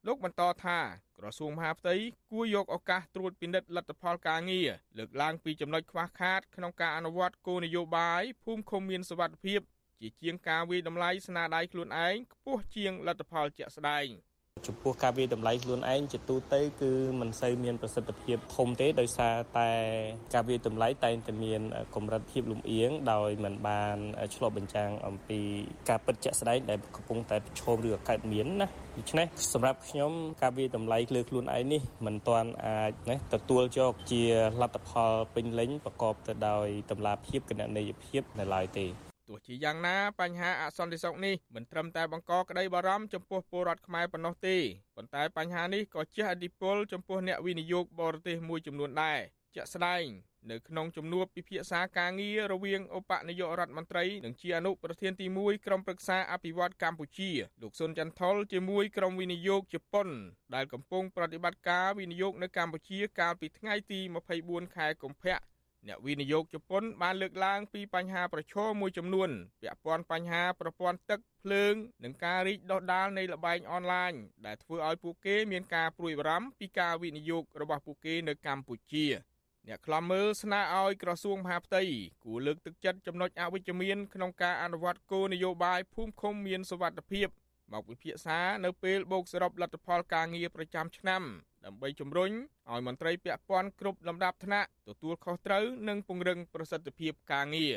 លោកបន្តថាក្រសួងមហាផ្ទៃគួរយកឱកាសត្រួតពិនិត្យលទ្ធផលការងារលើកឡើងពីចំណុចខ្វះខាតក្នុងការអនុវត្តគោលនយោបាយភូមិឃុំមានសុវត្ថិភាពជាជាងការវាយតម្លៃស្នាដៃខ្លួនឯងខ្ពស់ជាងលទ្ធផលជាក់ស្ដែង។ ចំពោះការវាយតម្លៃខ្លួនឯងជាទូទៅគឺមិនសូវមានប្រសិទ្ធភាពធំទេដោយសារតែការវាយតម្លៃតែងតែមានកម្រិតភាពលំអៀងដោយមិនបានឆ្លុះបញ្ចាំងអំពីការពិតជាក់ស្ដែងដែលកំពុងតែប្រឈមឬកើតមានណាដូច្នេះសម្រាប់ខ្ញុំការវាយតម្លៃលើខ្លួនឯងនេះមិនទាន់អាចណាទទួលយកជាលទ្ធផលពេញលេញប្រកបទៅដោយតម្លាភាពគណនេយ្យភាពនៅឡើយទេ ទោះជាយ៉ាងណាបញ្ហាអសន្តិសុខនេះមិនត្រឹមតែបង្កក្តីបារម្ភចំពោះពលរដ្ឋខ្មែរប៉ុណ្ណោះទេប៉ុន្តែបញ្ហានេះក៏ជះឥទ្ធិពលចំពោះអ្នកវិនិយោគបរទេសមួយចំនួនដែរជាក់ស្ដែងនៅក្នុងជំនួបពិភាក្សាការងាររវាងឧបនាយករដ្ឋមន្ត្រីនិងជាអនុប្រធានទី1ក្រុមប្រឹក្សាអភិវឌ្ឍកម្ពុជាលោកសុនចន្ទថុលជាមួយក្រុមវិនិយោគជប៉ុនដែលកំពុងប្រតិបត្តិការវិនិយោគនៅកម្ពុជាកាលពីថ្ងៃទី24ខែកុម្ភៈ អ្នកវិនិយោគជប៉ុនបានលើកឡើងពីបញ្ហាប្រឈមមួយចំនួនពាក់ព័ន្ធបញ្ហាប្រព័ន្ធទឹកភ្លើងនិងការរីកដុះដាលនៃល្បែងអនឡាញដែលធ្វើឲ្យពួកគេមានការព្រួយបារម្ភពីការវិនិយោគរបស់ពួកគេនៅកម្ពុជាអ្នកខ្លំមើលស្នើឲ្យក្រសួងមហាផ្ទៃគួរលើកទឹកចិត្តចំណុចអវិជ្ជមានក្នុងការអនុវត្តគោលនយោបាយភូមិឃុំមានសុវត្ថិភាពមកវិភាសានៅពេលបូកសរុបលទ្ធផលការងារប្រចាំឆ្នាំដើម្បីជំរុញឲ្យមន្ត្រីពាក់ព័ន្ធគ្រប់លំដាប់ថ្នាក់ទទួលខុសត្រូវនិងពង្រឹងប្រសិទ្ធភាពការងារ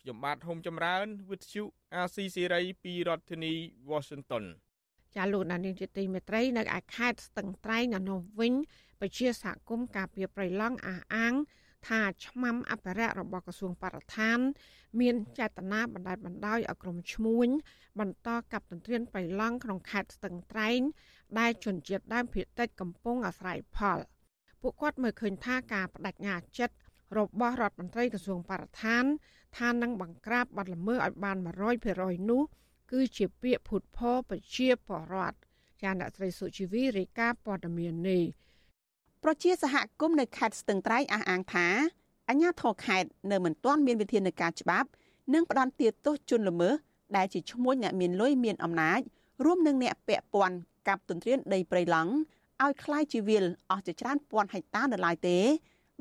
ខ្ញុំបាទហុំចម្រើនវិទ្យុអាស៊ីសេរីពីរដ្ឋធានី Washington ចាលោកដានីលជាទីមេត្រីនៅឯខេត្តស្ទឹងត្រែងនៅនោះវិញពជាសហគមន៍ការពារប្រៃឡង់អះអាងថាឆ្មាំអភិរក្សរបស់ក្រសួងបរិស្ថាន មានចេតនាបណ្តែតបណ្តោយឲ្យក្រុមឈ្មួញបន្តកាប់ទន្ទ្រានបៃឡង់ក្នុងខេត្តស្ទឹងត្រែង ដែលជនជាតិដើមភាគតិចកំពុងអាស្រ័យផលពួកគាត់មើលឃើញថាការបដិញ្ញាចិត្តរបស់រដ្ឋមន្ត្រីក្រសួងបរិស្ថានថានឹងបង្ក្រាបបទល្មើសឲ្យបាន100%នោះគឺជាពាក្យភូតផលប្រជាពលរដ្ឋចាអ្នកស្រីសុជីវីរាយការណ៍ព័ត៌មាននេះប្រជាសហគមន៍នៅខេត្តស្ទឹងត្រែងអះអាងថាអាជ្ញាធរខេត្តនៅមិនទាន់មានវិធានការច្បាប់និងផ្ដន្ទាទោសជនល្មើសដែលជាឈ្មោះអ្នកមានលុយមានអំណាចរួមនឹងអ្នកពាក់ព័ន្ធកັບទន្ទ្រានដីព្រៃឡង់ឲ្យคล้ายជាវិលអស់ជាច្រើនពាន់ហិកតានៅឡើយទេ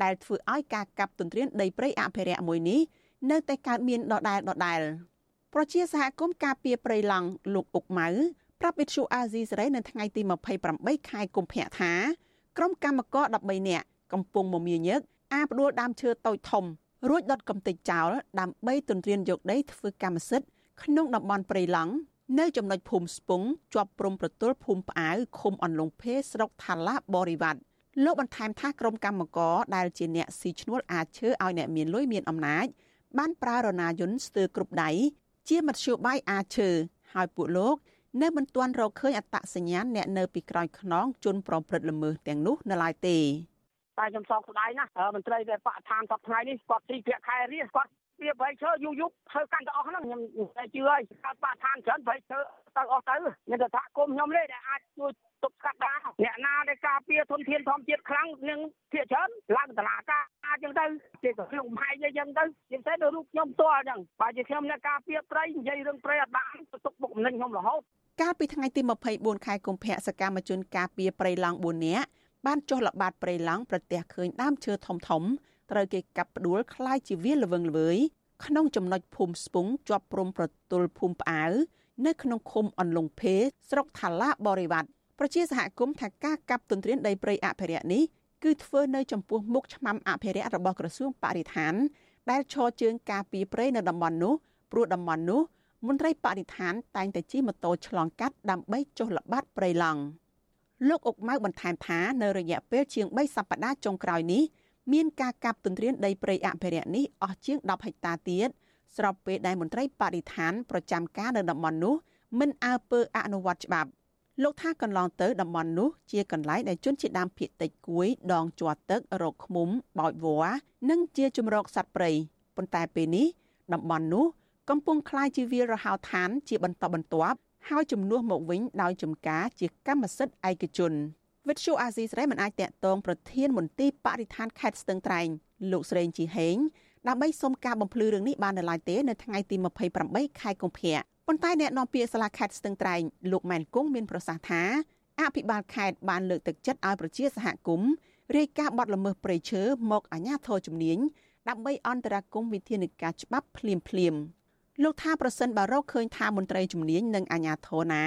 ដែលធ្វើឲ្យការកាប់ទន្ទ្រានដីព្រៃអភិរក្សមួយនេះនៅតែកើតមានដដែលដដែលប្រជាសហគមន៍ការពារព្រៃឡង់លោកអុកម៉ៅប្រាប់វិទ្យុអាស៊ីសេរីនៅថ្ងៃទី28ខែកុម្ភៈថាក្រុមកម្មករ13នាក់កំពុងមមាញឹកអាផ្ដួលដើមឈើតូចធំ រួចដុតកំទេចចោលដើម្បីទន្ទ្រានយកដីធ្វើកម្មសិទ្ធិក្នុងតំបន់ព្រៃឡង់ នៅចំណុចភូមិស្ពងជាប់ព្រំប្រទល់ភូមិផ្អាវឃុំអន្លង់ភេស្រុកថាឡាបរិវត្តលោកបន្ថែមថាក្រុមកម្មករដែលជាអ្នកស៊ីឈ្នួលអាចឈើឲ្យអ្នកមានលុយមានអំណាច បានប្រើរណាយន្តស្ទើរគ្រប់ដៃជាមធ្យោបាយអាចឈើហើយពួកលោក នៅមិនទាន់រកឃើញអត្តសញ្ញាណអ្នកនៅពីក្រោយខ្នងជនប្រព្រឹត្តល្មើសទាំងនោះនៅឡើយទេតែខ្ញុំសោកស្ដាយណាស់មន្ត្រីដែលបកឋានសពថ្ងៃនេះគាត់ទីភាកខែរៀសគាត់ វាប្រៃឈើយូរយប់ធ្វើកាន់តែអស់ហ្នឹងខ្ញុំតែជឿហើយកើតបកឋានច្រើនប្រៃឈើទៅអស់ទៅមានតែថាគុំខ្ញុំទេដែលអាចជួយទប់ស្កាត់បានអ្នកណាដែលការពារធនធានធម្មជាតិខ្លាំងនឹងភាកច្រើនឡើងតឡាការអញ្ចឹងទៅជាក្នុងមហែកអញ្ចឹងទៅជាពិសេសនៅរូបខ្ញុំផ្ទាល់អញ្ចឹងបើជាខ្ញុំអ្នកការពារត្រីនិយាយរឿងត្រីអត់បានទុកបុកម្នេញខ្ញុំរហូតកាលពីថ្ងៃទី24ខែកុម្ភៈសកម្មជនការពារព្រៃឡង់4នាក់បានចុះល្បាតព្រៃឡង់ប្រទះឃើញដើមឈើធំធំ ត្រូវគេកាប់ផ្ដួលคล้ายជាវាល្វឹងល្វើយក្នុងចំណុចភូមិស្ពង់ជាប់ព្រំប្រទល់ភូមិផ្អាវនៅក្នុងឃុំអន្លង់ភេស្រុកថាឡាបរិវត្តប្រជាសហគមន៍ថាការកាប់ទន្ទ្រានដីព្រៃអភិរក្សនេះគឺធ្វើនៅចំពោះមុខឆ្មាំអភិរក្សរបស់ក្រសួងបរិស្ថាន ដែលឈរជើងការពីព្រៃនៅតំបន់នោះព្រោះតំបន់នោះមន្ត្រីបរិស្ថានតែងតែជិះម៉ូតូឆ្លងកាត់ដើម្បីចុះល្បាតព្រៃឡង់លោកអុកម៉ៅបន្ថែមថានៅរយៈពេលជាង3សប្តាហ៍ចុងក្រោយនេះ មានការកាប់ទន្ទ្រានដីព្រៃអភិរក្សនេះអស់ជាង10ហិកតាទៀតស្របពេលដែលមន្ត្រីបរិស្ថានប្រចាំការនៅតំបន់នោះមិនអើពើអនុវត្តច្បាប់លោកថាកន្លងទៅតំបន់នោះជាកន្លែងដែលជនជាតិដើមភាគតិចគួយដងជាប់ទឹករកឃុំបោចវល្លិនិងជាជំរកសត្វព្រៃប៉ុន្តែពេលនេះតំបន់នោះកំពុងคล้ายជាវាលរហោឋានជាបន្តបន្ទាប់ ហើយជំនួសមកវិញដោយចំការជាកម្មសិទ្ធិឯកជន វិទ្យុអាស៊ីសេរីមិនអាចតាក់ទងប្រធានមន្ទីរបរិស្ថានខេត្តស្ទឹងត្រែងលោកស្រីជីហេងដើម្បីសុំការបំភ្លឺរឿងនេះបាននៅឡើយទេនៅថ្ងៃទី28ខែកុម្ភៈប៉ុន្តែអ្នកនាំពាក្យសាលាខេត្តស្ទឹងត្រែងលោកម៉ែនគង់មានប្រសាសន៍ថាអភិបាលខេត្តបានលើកទឹកចិត្តឲ្យប្រជាសហគមន៍រាយការណ៍បទល្មើសព្រៃឈើមកអាជ្ញាធរជំនាញដើម្បីអន្តរាគមន៍វិធានការច្បាប់ភ្លាមភ្លាមលោកថាប្រសិនបើរកឃើញថាមន្ត្រីជំនាញនិងអាជ្ញាធរណា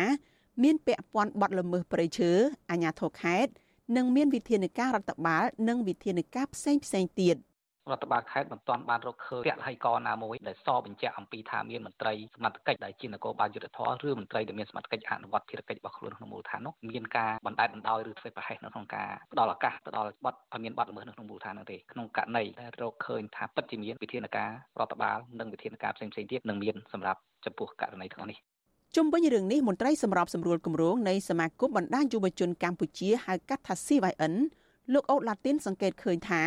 មានពាក់ព័ន្ធបទល្មើសព្រៃឈើអាជ្ញាធរខេត្តនិងមានវិធានការរដ្ឋបាលនិងវិធានការផ្សេងផ្សេងទៀត។រដ្ឋបាលខេត្តមិនទាន់បានរកឃើញពាក់ហើយកណាមួយដែលសបញ្ជាក់អំពីថាមានមន្ត្រីសមត្ថកិច្ចដែលជានគរបាលយុទ្ធធរឬមន្ត្រីដែលមានសមត្ថកិច្ចអនុវត្តភារកិច្ចរបស់ខ្លួនក្នុងមូលដ្ឋាននោះមានការបណ្តែតបណ្តោយឬធ្វើប្រហែសនៅក្នុងការផ្ដល់ឱកាសទៅដល់បទឲ្យមានបទល្មើសនៅក្នុងមូលដ្ឋាននោះទេក្នុងករណីដែលរកឃើញថាពិតជាមានវិធានការរដ្ឋបាលនិងវិធានការផ្សេងៗទៀតនឹងមានសម្រាប់ចំពោះករណីទាំងនេះ ជុំវិញរឿងនេះមន្ត្រីសម្របសម្រួលគម្រោងនៃសមាគមបណ្ដាញយុវជនកម្ពុជាហៅកាត់ថា CYN លោកអូតឡាទីនសង្កេតឃើញថា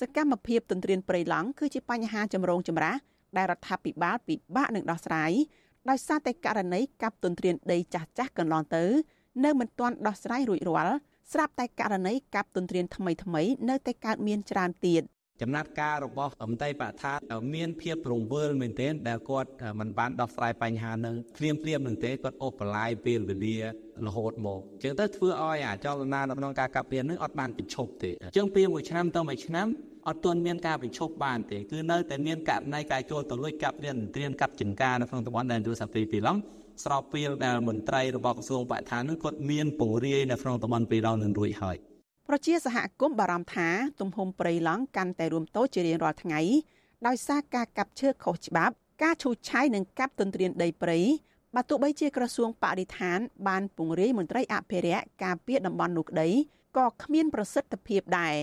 សកម្មភាពទន្ទ្រានព្រៃឡង់គឺជាបញ្ហាចម្រូងចម្រាសដែលរដ្ឋាភិបាលពិបាកនឹងដោះស្រាយដោយសារតែករណីកាប់ទន្ទ្រានដីចាស់ចាស់កន្លងទៅ នៅមិនទាន់ដោះស្រាយរួចរាល់ស្រាប់តែករណីកាប់ទន្ទ្រានថ្មីថ្មីនៅតែកើតមានច្រើនទៀត ចំណាត់ការរបស់មន្ត្រីបឋាមានភាពរង្វើលមែនទែនដែលគាត់មិនបានដោះស្រាយបញ្ហានឹងភ្លាមភ្លាមនឹងទេគាត់អូសបន្លាយពេលវេលារហូតមកអញ្ចឹងទៅធ្វើឲ្យអាចលនានៅក្នុងការកាប់រៀននឹងអត់បានបញ្ឈប់ទេអញ្ចឹងពីមួយឆ្នាំទៅមួយឆ្នាំអត់ទាន់មានការបញ្ឈប់បានទេគឺនៅតែមានករណីការចូលទៅលួចកាប់រៀនត្រៀមកាប់ចង្ការនៅក្នុងតំបន់ដែនទូសាព្រីពីឡង់ស្របពេលដែលមន្ត្រីរបស់ក្រសួងបរិស្ថាននឹងគាត់មានពង្រាយនៅក្នុងតំបន់ពីឡង់នឹងរួចហើយ ប្រជាសហគមន៍បារម្ភថាទំហំព្រៃឡង់កាន់តែរួមតូចជារៀងរាល់ថ្ងៃដោយសារការកាប់ឈើខុសច្បាប់ ការឈូសឆាយនិងកាប់ទន្ទ្រានដីព្រៃបើទោះបីជាក្រសួងបរិស្ថាន បានពង្រាយមន្ត្រីអភិរក្សការពារតំបន់នោះក្តីក៏គ្មានប្រសិទ្ធភាពដែរ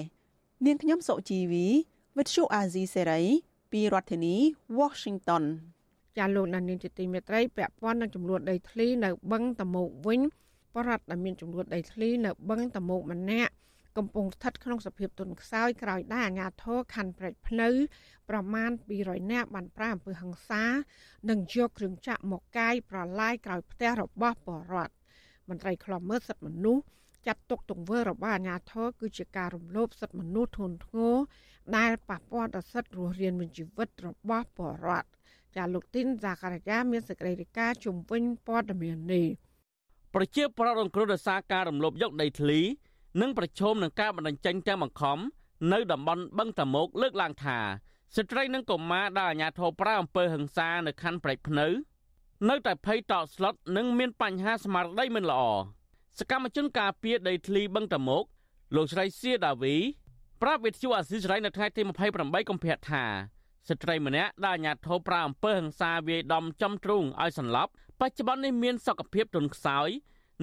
នាងខ្ញុំសុជីវីវិទ្យុអាស៊ីសេរីពីរដ្ឋធានី Washington ចាលោកនានីជាទីមេត្រីពាក់ព័ន្ធនឹងចំនួនដីធ្លីនៅបឹងតមោកវិញបរដ្ឋដែលមានចំនួនដីធ្លីនៅបឹងតមោកម្នាក់ កំពុងស្ថិតក្នុងសភាពទន់ខ្សោយក្រោយដែលអាជ្ញាធរខណ្ឌព្រែកភ្នៅប្រមាណ200នាក់បានប្រាអំពើហិង្សានិងយកគ្រឿងចាក់មកកាយប្រឡាយក្រោយផ្ទះរបស់បរដ្ឋមន្ត្រីខ្លំមើលសិទ្ធិមនុស្សចាត់ទុកទង្វើរបស់អាជ្ញាធរគឺជាការរំលោភសិទ្ធិមនុស្សធ្ងន់ធ្ងរដែលប៉ះពាល់ដល់សិទ្ធិរស់រានមានជីវិតរបស់បរដ្ឋចាលោកទីនសាការីយ៉ាមានសេចក្តីរាយការណ៍ជំវិញព័ត៌មាននេះប្រជាប្រដ្ឋរងគ្រោះដោយសារការរំលោភយកដីធ្លី និងប្រឈមនឹងការបណ្ដឹងចេញទាំងបង្ខំនៅតំបន់បឹងតាមុកលើកឡើងថាស្ត្រីនិងកុមារដែលអាជ្ញាធរប្រើអំពើហិង្សានៅខណ្ឌព្រែកភ្នៅ នៅតែភ័យតក់ស្លុតនិងមានបញ្ហាស្មារតីមិនល្អសកម្មជនការពារដីធ្លីបឹងតាមុកលោកស្រីសៀដាវីប្រាប់វិទ្យុអាស៊ីសេរីនៅថ្ងៃទី28កុម្ភៈថាស្ត្រីម្នាក់ដែលអាជ្ញាធរប្រើអំពើហិង្សាវាយដំចំទ្រូងឲ្យសន្លប់បច្ចុប្បន្ននេះមានសុខភាពទន់ខ្សោយ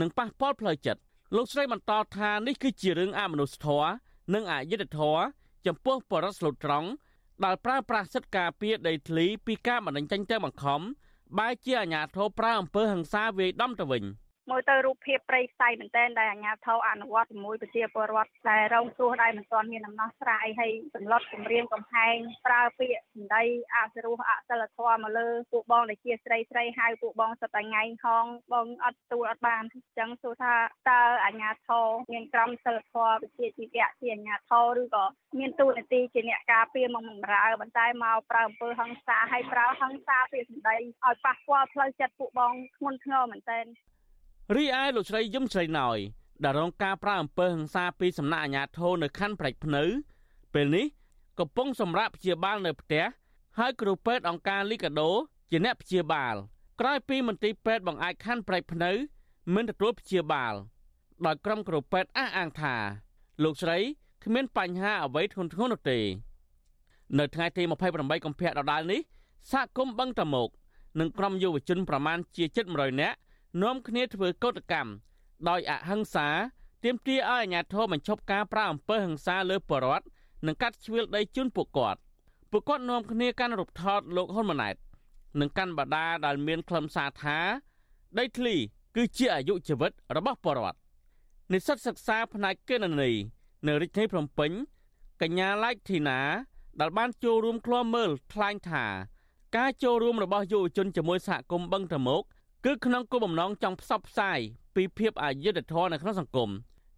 និងប៉ះពាល់ផ្លូវចិត្ត លោកស្រីបន្តថានេះគឺជារឿងអមនុស្សធម៌និងអយុត្តិធម៌ចំពោះបរិស្លូតត្រង់ដែលប្រើប្រាស់សិទ្ធិការពារដីធ្លីពីការបណ្ដឹងចេញទៅបង្ខំបែរជាអាញាធរប្រើអំពើហិង្សាវាយដំទៅវិញ។ មើលទៅរូបភាពព្រៃផ្សៃមែនទែនដែលអាជ្ញាធរអនុវត្តជាមួយប្រជាពលរដ្ឋដែលរងគ្រោះដែលមិនទាន់មានដំណោះស្រាយហើយសម្លុតគម្រាមកំហែងប្រើពាក្យសម្ដីអសរោះអសិលធម៌មកលើពួកបងដែលជាស្រីស្រីហៅពួកបងសត្វតែថ្ងៃហងបងអត់ទួលអត់បានអញ្ចឹងសួរថាតើអាជ្ញាធរមានក្រមសិលធម៌វិជាជីវៈជាអាជ្ញាធរឬក៏មានតួនាទីជាអ្នកការពារមកបំរើប៉ុន្តែមកប្រើអំពើហិង្សាហើយប្រើហិង្សាពាក្យសម្ដីឲ្យប៉ះពាល់ផ្លូវចិត្តពួកបងធ្ងន់ធ្ងរមែនទែន រីឯលោកស្រីយឹមស្រីណោយដែលរងការប្រាអំពើហិង្សាពីសំណាក់អាជ្ញាធរនៅខណ្ឌព្រែកភ្នៅពេលនេះកំពុងសម្រាប់ព្យាបាលនៅផ្ទះហើយគ្រូពេទ្យអង្គការលីកាដូជាអ្នកព្យាបាលក្រោយពីមន្ទីរពេទ្យបង្អែកខណ្ឌព្រែកភ្នៅមិនទទួលព្យាបាលដោយក្រុមគ្រូពេទ្យអះអាងថា លោកស្រីគ្មានបញ្ហាអ្វីធ្ងន់ធ្ងរនោះទេ នៅថ្ងៃទី28កុម្ភៈដដែលនេះសហគមន៍បឹងតមោកនិងក្រុមយុវជនប្រមាណជា700នាក់ នាំគ្នាធ្វើកោតកម្មដោយអហិង្សាទាមទារឲ្យអាជ្ញាធរបញ្ឈប់ការប្រាអំពើហិង្សាលើបរដ្ឋនិងកាត់ជ្រឿលដីជូនពួកគាត់ពួកគាត់នាំគ្នាកាន់រូបថតលោកហ៊ុនម៉ាណែតនិងកាន់បដាដែលមានខ្លឹមសារថាដីធ្លីគឺជាអាយុជីវិតរបស់បរដ្ឋនិស្សិតសិក្សាផ្នែកគណនេយ្យនៅរាជធានីភ្នំពេញកញ្ញាឡៃធីណាដែលបានចូលរួមឃ្លាំមើលថ្លែងថា ការចូលរួមរបស់យុវជនជាមួយសហគមន៍បឹងតមោក គឺក្នុងគោលបំណងចង់ផ្សព្វផ្សាយពីភាពអយុត្តិធម៌នៅក្នុងសង្គម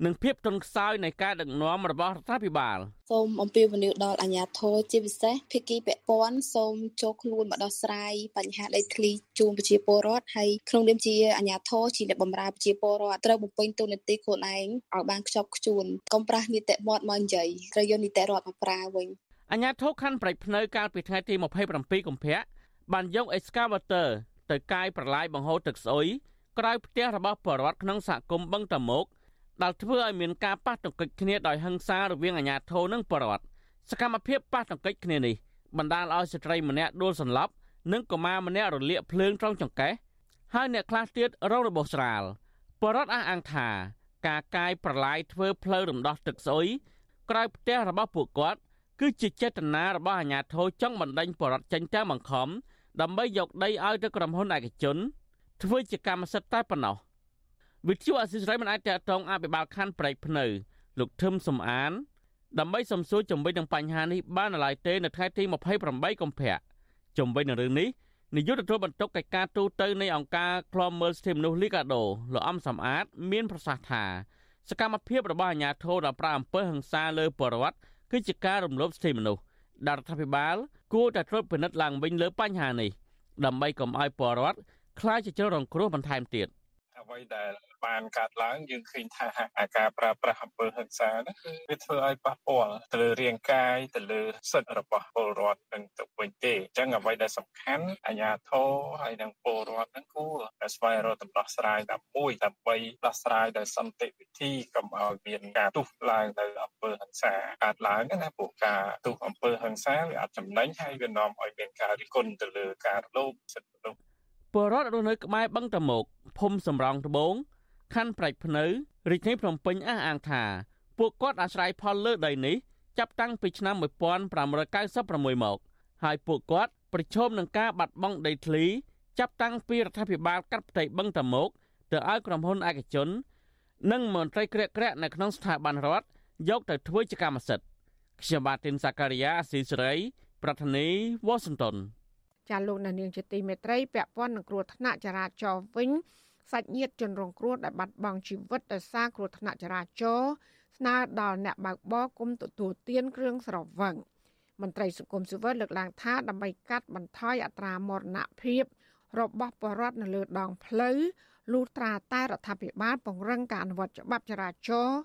និងភាពទន់ខ្សោយនៃការដឹកនាំរបស់រដ្ឋាភិបាលសូមអំពាវនាវដល់អាជ្ញាធរជាពិសេសភាគីពាក់ព័ន្ធសូមចូលខ្លួនមកដោះស្រាយបញ្ហាដីធ្លីជូនប្រជាពលរដ្ឋហើយក្នុងនាមជាអាជ្ញាធរជាអ្នកបម្រើប្រជាពលរដ្ឋត្រូវបំពេញតួនាទីខ្លួនឯងឲ្យបានខ្ជាប់ខ្ជួនកុំប្រាស់នីតិមាត់មកនិយាយត្រូវយកនីតិរដ្ឋមកប្រើវិញអាជ្ញាធរខណ្ឌប្រៃភ្នៅកាលពីថ្ងៃទី27កុម្ភៈបានយក excavator ទៅ កាយប្រឡាយបង្ហូរទឹកស្អុយក្រោយផ្ទះរបស់បរដ្ឋក្នុងសហគមន៍បឹងតមោកដែលធ្វើឲ្យមានការប៉ះទង្គិចគ្នាដោយហិង្សារវាងអាជ្ញាធរនិងបរដ្ឋសកម្មភាពប៉ះទង្គិចគ្នានេះបណ្ដាលឲ្យស្ត្រីម្នាក់ដួលសន្លប់និងកុមារម្នាក់រលាកភ្លើងត្រង់ចង្កេះហើយអ្នកខ្លះទៀតរងរបួសស្រាលបរដ្ឋអះអាងថា ការកាយប្រឡាយធ្វើផ្លូវរំដោះទឹកស្អុយក្រោយផ្ទះរបស់ពួកគាត់គឺជាចេតនារបស់អាជ្ញាធរចង់បណ្ដេញបរដ្ឋចេញតាមបង្ខំ ដើម្បីយកដីឲ្យទៅក្រុមហ៊ុនឯកជន ធ្វើជាកម្មសិទ្ធិតែប៉ុណ្ណោះវិទ្យុអសិរ័យមិនអាចតតងអភិបាលខណ្ឌប្រែកភ្នៅ លោកថឹមសំអាន ដើម្បីសំសួរជំវិញនឹងបញ្ហានេះបាននៅឡើយទេនៅថ្ងៃទី28កុម្ភៈជំវិញនឹងរឿងនេះនាយកទទួលបន្ទុកកិច្ចការទូតទៅនៃអង្គការឃ្លាំមើលសិទ្ធិមនុស្សលីកាដូលោកអំសំអាត មានប្រសាសន៍ថាសកម្មភាពរបស់អាជ្ញាធរដល់ប្រាអំពើហិង្សាលើបរិវត្តគឺជាការរំលោភសិទ្ធិមនុស្ស ដែលរដ្ឋាភិបាល គួរតែត្រួតពិនិត្យឡើងវិញលើបញ្ហានេះដើម្បីកុំឲ្យបរិវត្តខ្លាចជាជនរងគ្រោះបន្ថែមទៀត អ្វីដែលបានកើតឡើងយើងឃើញថាអាការប្រើប្រាស់អំពើហិង្សាហ្នឹងគឺវាធ្វើឲ្យប៉ះពាល់ទៅលើរាងកាយទៅលើសិទ្ធិរបស់ពលរដ្ឋនឹងទៅវិញទេអញ្ចឹងអ្វីដែលសំខាន់អាជ្ញាធរហើយនិងពលរដ្ឋហ្នឹងគួរតែស្វែងរកដំណោះស្រាយតាមមួយដើម្បីដោះស្រាយដោយសន្តិវិធីកុំឲ្យមានការទុះឡើងនៅអំពើហិង្សាកើតឡើងណាព្រោះការទុះអំពើហិង្សាវាអត់ចំណេញហើយវានាំឲ្យមានការរិះគន់ទៅលើការរលោភសិទ្ធិមនុស្សពលរដ្ឋរស់នៅក្បែរបឹងតមោក ភូមិសំរោងត្បូងខណ្ឌប្រៃភ្នៅរាជធានីភ្នំពេញអះអាងថាពួកគាត់អាស្រ័យផលលើដីនេះចាប់តាំងពីឆ្នាំ1596មកហើយពួកគាត់ប្រឈមនឹងការបាត់បង់ដីធ្លីចាប់តាំងពីរដ្ឋាភិបាលកាត់ផ្ទៃបឹងតាមុកទៅឲ្យក្រុមហ៊ុនឯកជន និងមន្ត្រីក្រាក់ក្រាក់នៅក្នុងស្ថាប័នរដ្ឋយកទៅធ្វើជាកម្មសិទ្ធិខ្ញុំបាទទីនសាការីយ៉ាអស៊ីសេរី ប្រធានីវ៉ាស៊ីនតោនចាលោកនាងជាទីមេត្រីពាក់ព័ន្ធនឹងគ្រោះថ្នាក់ចរាចរណ៍វិញ សាច់ញាតិជនរងគ្រោះដែលបាត់បង់ជីវិតដោយសារគ្រោះថ្នាក់ចរាចរណ៍ស្នើដល់អ្នកបើកបរគុំទទួលទានគ្រឿងស្រវឹងមន្ត្រីសង្គមស៊ីវិលលើកឡើងថាដើម្បីកាត់បន្ថយអត្រាមរណភាពរបស់បរដ្ឋនៅលើដងផ្លូវលុះត្រាតែរដ្ឋាភិបាលពង្រឹងការអនុវត្តច្បាប់ចរាចរណ៍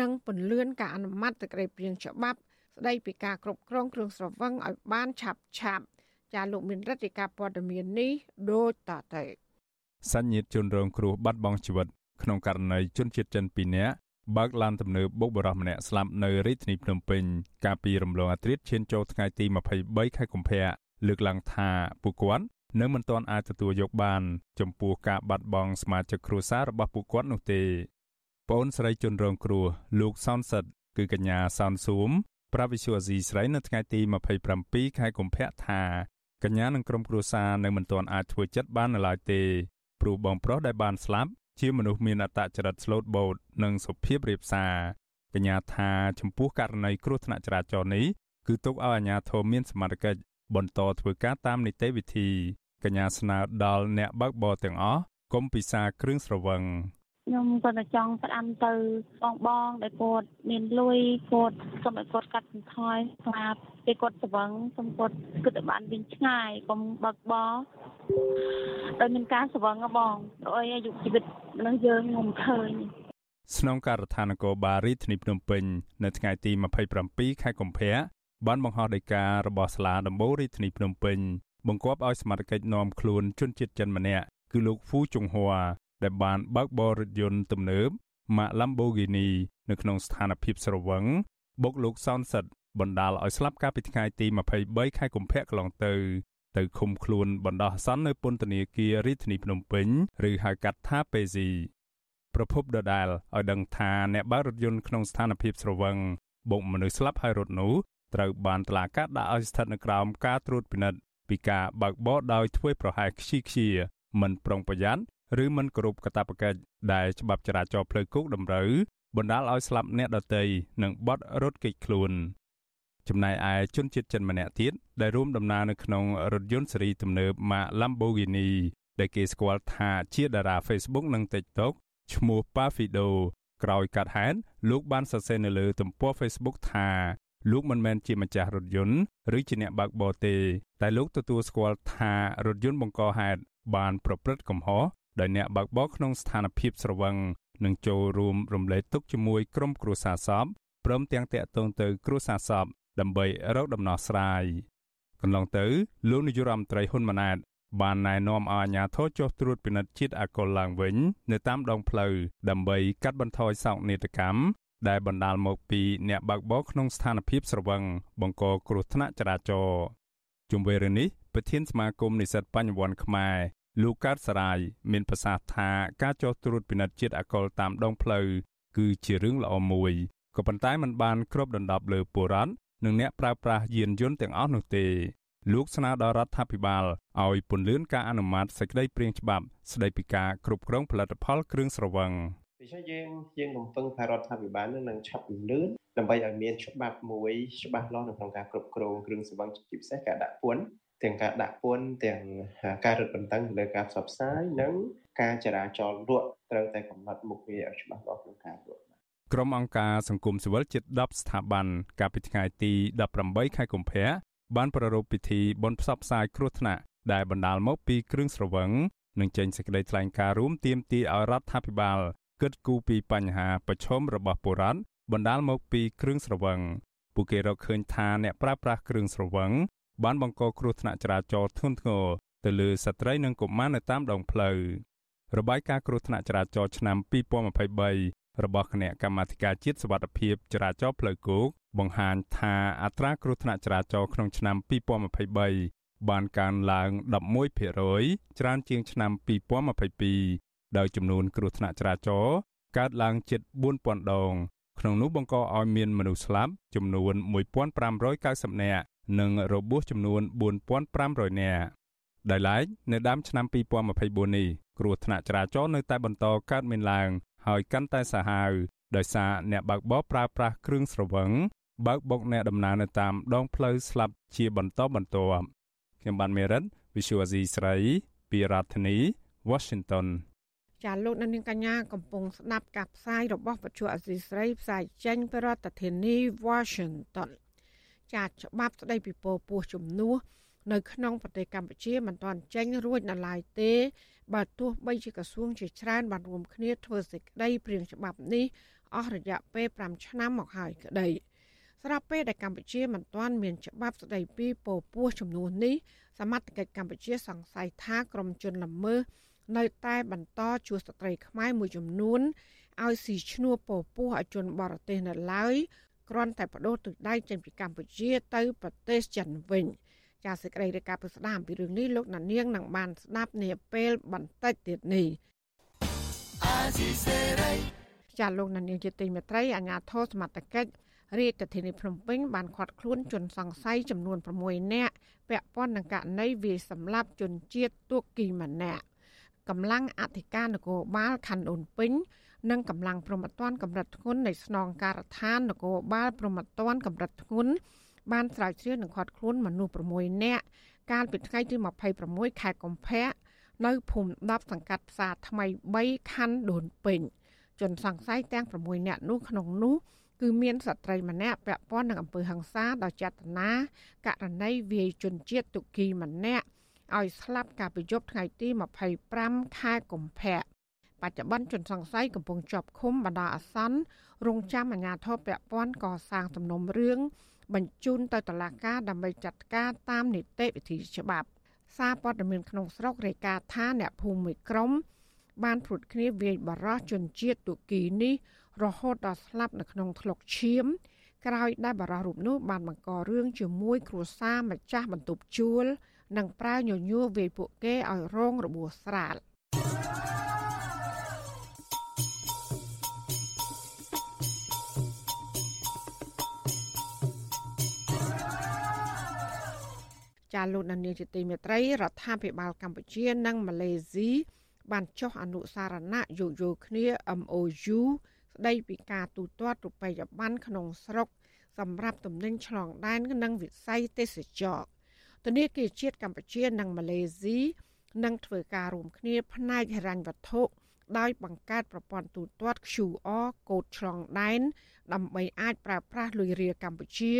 និងពន្លឿនការអនុម័តសេចក្តីព្រាងច្បាប់ ស្តីពីការគ្រប់គ្រងគ្រឿងស្រវឹងឲ្យបានឆាប់ឆាប់ចាលោកមានរដ្ឋាភិការព័ត៌មាននេះដូចតទៅ សញ្ញាតជនរងគ្រោះបាត់បង់ជីវិតក្នុងករណីជនជាតិចិន2នាក់បើកឡានទំនើបបុកបរោះម្នាក់ស្លាប់នៅរាជធានីភ្នំពេញកាលពីរំលងអាត្រិតឈានចូលថ្ងៃទី23ខែកុម្ភៈលើកឡើងថាពួកគាត់នៅមិនទាន់អាចទទួលយកបាន ចំពោះការបាត់បង់សមាជិកគ្រួសាររបស់ពួកគាត់នោះទេប្អូនស្រីជនរងគ្រោះលោកសនសិតគឺកញ្ញាសនស៊ូមប្រាវិសុអាស៊ីស្រីនៅថ្ងៃទី27ខែកុម្ភៈថាកញ្ញានិងក្រុមគ្រួសារនៅមិនទាន់អាចធ្វើចិត្តបាននៅឡើយទេ ព្រោះបងប្រុសដែលបានស្លាប់ជាមនុស្សមានអត្តចរិតស្លូតបូតនិងសុភាពរាបសារកញ្ញាថាចំពោះករណីគ្រោះថ្នាក់ចរាចរណ៍នេះគឺទុកឲ្យអាជ្ញាធរមានសមត្ថកិច្ចបន្តធ្វើការតាមនីតិវិធីកញ្ញាស្នើដល់អ្នកបើកបរទាំងអស់កុំពិសាគ្រឿងស្រវឹង ខ្ញុំគាត់តែចង់ផ្ដាំទៅបងបងដែលគាត់មានលុយគាត់សូមឲ្យគាត់កាត់បន្ថយស្លាប់ពេលគាត់ស្វឹងសូមគាត់គិតឲ្យបានវិញឆ្ងាយកុំបើកបរដោយមានការស្វឹងបងដោយអាយុជីវិតនឹងយើងងំឃើញស្នងការដ្ឋាននគរបាលរាជធានីភ្នំពេញនៅថ្ងៃទី27ខែកុម្ភៈបានបង្ហោះដីការបស់សាលាដំបូងរាជធានីភ្នំពេញបង្គាប់ឲ្យសមត្ថកិច្ចនាំខ្លួនជនជាតិចិនម្នាក់គឺលោកហ្វូចុងហួរ ដែលបានបើកបររថយន្តទំនើប ម៉ាក Lamborghini នៅក្នុងស្ថានភាពស្រវឹងបុកលោកសនសិតបណ្ដាលឲ្យស្លាប់កាលពីថ្ងៃទី23ខែកុម្ភៈកន្លងទៅទៅឃុំខ្លួនបណ្ដោះអាសន្ននៅពន្ធនាគាររាជធានីភ្នំពេញឬហៅកាត់ថាពេស៊ីប្រពន្ធដដាលឲ្យដឹងថាអ្នកបើករថយន្តក្នុងស្ថានភាពស្រវឹងបុកមនុស្សស្លាប់ហើយរត់នោះត្រូវបានតឡាកាដាក់ឲ្យស្ថិតនៅក្រោមការត្រួតពិនិត្យពីការបើកបរដោយធ្វើប្រហែសខ្ជិលខ្ជាមិនប្រុងប្រយ័ត្ន ឬមិនគោរពកាតព្វកិច្ចដែលច្បាប់ចរាចរណ៍ផ្លូវគោកតម្រូវបណ្ដាលឲ្យស្លាប់អ្នកដទៃនិងបត់រត់គេចខ្លួនចំណែកឯជនជាតិចិនម្នាក់ទៀតដែលរួមដំណើរនៅក្នុងរថយន្តស៊េរីទំនើបម៉ាក Lamborghini ដែលគេស្គាល់ថាជាតារា Facebook និង TikTok ឈ្មោះ Pavido ក្រោយកាត់ហេតុលោកបានសរសេរនៅលើទំព័រ Facebook ថាលោកមិនមែនជាម្ចាស់រថយន្តឬជាអ្នកបើកបរទេតែលោកទទួលស្គាល់ថារថយន្តបង្កហេតុបានប្រព្រឹត្តកំហុស ដោយអ្នកបើកបរក្នុងស្ថានភាពស្រវឹងនិងចូលរួមរំលែកទុក្ខជាមួយក្រុមគ្រួសារសពព្រមទាំងតាក់ទងទៅគ្រួសារសពដើម្បីរកដំណោះស្រាយកន្លងទៅលោកនាយរដ្ឋមន្ត្រីហ៊ុនម៉ាណែតបានណែនាំឲ្យអាជ្ញាធរចុះត្រួតពិនិត្យជាតិអាល់កុលឡើងវិញ នៅតាមដងផ្លូវដើម្បីកាត់បន្ថយសោកនាដកម្មដែលបណ្ដាលមកពីអ្នកបើកបរក្នុងស្ថានភាពស្រវឹងបង្កគ្រោះថ្នាក់ចរាចរណ៍ជុំវិញរឿងនេះប្រធានសមាគមនិស្សិតបញ្ញវន្តខ្មែរ លោកកើតសរាយមានប្រសាសន៍ថាការចុះត្រួតពិនិត្យជាតិអាល់កុលតាមដងផ្លូវគឺជារឿងល្អមួយក៏ប៉ុន្តែมันបានគ្របដណ្ដប់លើពលរដ្ឋនិងអ្នកប្រើប្រាស់យានយន្តទាំងអស់នោះទេលោកស្នើដល់រដ្ឋាភិបាលឲ្យពន្យាការអនុម័តសេចក្តីព្រាងច្បាប់ស្តីពីការគ្រប់គ្រងផលិតផលគ្រឿងស្រវឹងដូច្នេះយើងយើងរំពឹងថារដ្ឋាភិបាលនឹងឆាប់ពន្លឿនដើម្បីឲ្យមានច្បាប់មួយច្បាស់លាស់នៅក្នុងការគ្រប់គ្រងគ្រឿងស្រវឹងជាពិសេសការដាក់ពន្ធ ទាំងការដាក់ពន្ធទាំងការរឹតបន្តឹងលើការផ្សព្វផ្សាយនិងការចរាចរណ៍លក់ត្រូវតែកំណត់មុខងារឲ្យច្បាស់លាស់ក្នុងការលក់ក្រុមអង្គការសង្គមស៊ីវិលជិត10ស្ថាប័នកាលពីថ្ងៃទី18ខែកុម្ភៈបានប្រារព្ធពិធីបុណ្យផ្សព្វផ្សាយគ្រោះថ្នាក់ដែលបណ្ដាលមកពីគ្រឿងស្រវឹងនិងចេញសេចក្តីថ្លែងការណ៍រួមទាមទារឲ្យរដ្ឋាភិបាលគិតគូរពីបញ្ហាប្រឈមរបស់ពលរដ្ឋបណ្ដាលមកពីគ្រឿងស្រវឹងពួកគេរកឃើញថាអ្នកប្រើប្រាស់គ្រឿងស្រវឹង បានបង្កគ្រោះថ្នាក់ចរាចរណ៍ធ្ងន់ធ្ងរទៅលើស្ត្រីនិងកុមារនៅតាមដងផ្លូវរបាយការណ៍គ្រោះថ្នាក់ចរាចរណ៍ឆ្នាំ2023របស់គណៈកម្មាធិការជាតិសុវត្ថិភាពចរាចរណ៍ផ្លូវគោកបង្ហាញថាអត្រាគ្រោះថ្នាក់ចរាចរណ៍ក្នុងឆ្នាំ2023បានកើនឡើង11%ច្រើនជាងឆ្នាំ2022ដោយចំនួនគ្រោះថ្នាក់ចរាចរណ៍កើតឡើងជិត4000ដងក្នុងនោះបង្កឲ្យមានមនុស្សស្លាប់ចំនួន1590នាក់ និងរបួសចំនួន4500នាក់ដោយឡែកនៅដើមឆ្នាំ2024នេះគ្រោះថ្នាក់ចរាចរណ៍នៅតែបន្តកើតមានឡើង ហើយកាន់តែសាហាវដោយសារអ្នកបើកបរប្រើប្រាស់គ្រឿងស្រវឹងបើកបុកអ្នកដំណើរនៅតាមដងផ្លូវស្លាប់ជាបន្តបន្ទាប់ខ្ញុំបានមេរិត Visual Asia ស្រីពីរដ្ឋធានី Washington ចាលោកនាងកញ្ញាកំពុងស្ដាប់ការផ្សាយរបស់វិទ្យុអសីស្រីផ្សាយចេញពីរដ្ឋធានី Washington ចាច្បាប់ស្ដីពីពោពោះជំនួសនៅក្នុងប្រទេសកម្ពុជាមិនទាន់ចេញរួចនៅឡើយទេបើទោះបីជាក្រសួងជាច្រើនបានរួមគ្នាធ្វើសេចក្តីព្រាងច្បាប់នេះអស់រយៈពេល5ឆ្នាំមកហើយក្តីស្រាប់ពេលដែលកម្ពុជាមិនទាន់មានច្បាប់ស្តីពីពោពោះចំនួននេះសមត្ថកិច្ចកម្ពុជាសង្ស័យថាក្រុមជនល្មើសនៅតែបន្តជួសស្ត្រីខ្មែរមួយចំនួនឲ្យស៊ីឈ្នួលពោពោះឲ្យជនបរទេសនៅឡើយ គ្រាន់តែបដូរទឹកដៃចេញពីកម្ពុជាទៅប្រទេសចិនវិញចាសសេចក្តីរាយការណ៍ពីស្ដាមពីរឿងនេះលោកណានៀងនឹងបានស្ដាប់នាពេលបន្តិចទៀតនេះចាសលោកណានៀងជាទីមេត្រីអាជ្ញាធរសមត្ថកិច្ចរាជធានីភ្នំពេញបានឃាត់ខ្លួនជនសង្ស័យចំនួន6នាក់ពាក់ព័ន្ធនឹងករណីវាយសម្លាប់ជនជាតិទួគីម្នាក់កម្លាំងអធិការនគរបាលខណ្ឌអូនពេញ និងកម្លាំងប្រមត្តនកម្រិតធ្ងន់នៃស្នងការដ្ឋាននគរបាលប្រមត្តនកម្រិតធ្ងន់បានស្រាវជ្រាវនិងឃាត់ខ្លួនមនុស្ស6នាក់កាលពីថ្ងៃទី26ខែកុម្ភៈនៅភូមិ10សង្កាត់ផ្សារថ្មី3ខណ្ឌដូនពេញជនសង្ស័យទាំង6នាក់នោះក្នុងនោះគឺមានស្ត្រីម្នាក់ពាក់ព័ន្ធនឹងអំពើហិង្សាដោយចេតនាករណីវាយជនជាតិទុគីម្នាក់ឲ្យស្លាប់កាលពីយប់ថ្ងៃទី25ខែកុម្ភៈ បច្ចុប្បន្នជនសង្ស័យកំពុងជាប់ឃុំបណ្ដោះអាសន្នរងចាំអាជ្ញាធរពាក់ព័ន្ធកសាងសំណុំរឿងបញ្ជូនទៅតុលាការដើម្បីចាត់ការតាមនីតិវិធីច្បាប់សារព័ត៌មានក្នុងស្រុករាយការណ៍ថាអ្នកភូមិមួយក្រុមបានព្រួតគ្នាវាយបារោះជនជាតិទូគីនេះរហូតដល់ស្លាប់នៅក្នុងថ្លុកឈាម ក្រោយដែលបារោះរូបនោះបានបង្ករឿងជាមួយគ្រួសារម្ចាស់បន្ទប់ជួល និងប្រើញញួរវាយពួកគេឲ្យរងរបួសស្រាល ចាលោកនានីជាទីមេត្រីរដ្ឋាភិបាលកម្ពុជានិងម៉ាឡេស៊ីបានចុះអនុសារណៈយោគយល់គ្នា MOU ស្ដីពីការទូទាត់រូបិយប័ណ្ណក្នុងស្រុក សម្រាប់ទំនិញឆ្លងដែននិងវិស័យទេសចរធនាគារជាតិកម្ពុជានិងម៉ាឡេស៊ីនិងធ្វើការរួមគ្នាផ្នែកហិរញ្ញវត្ថុដោយបង្កើតប្រព័ន្ធទូទាត់ QR កូដឆ្លងដែនដើម្បីអាចប្រើប្រាស់លុយរៀលកម្ពុជា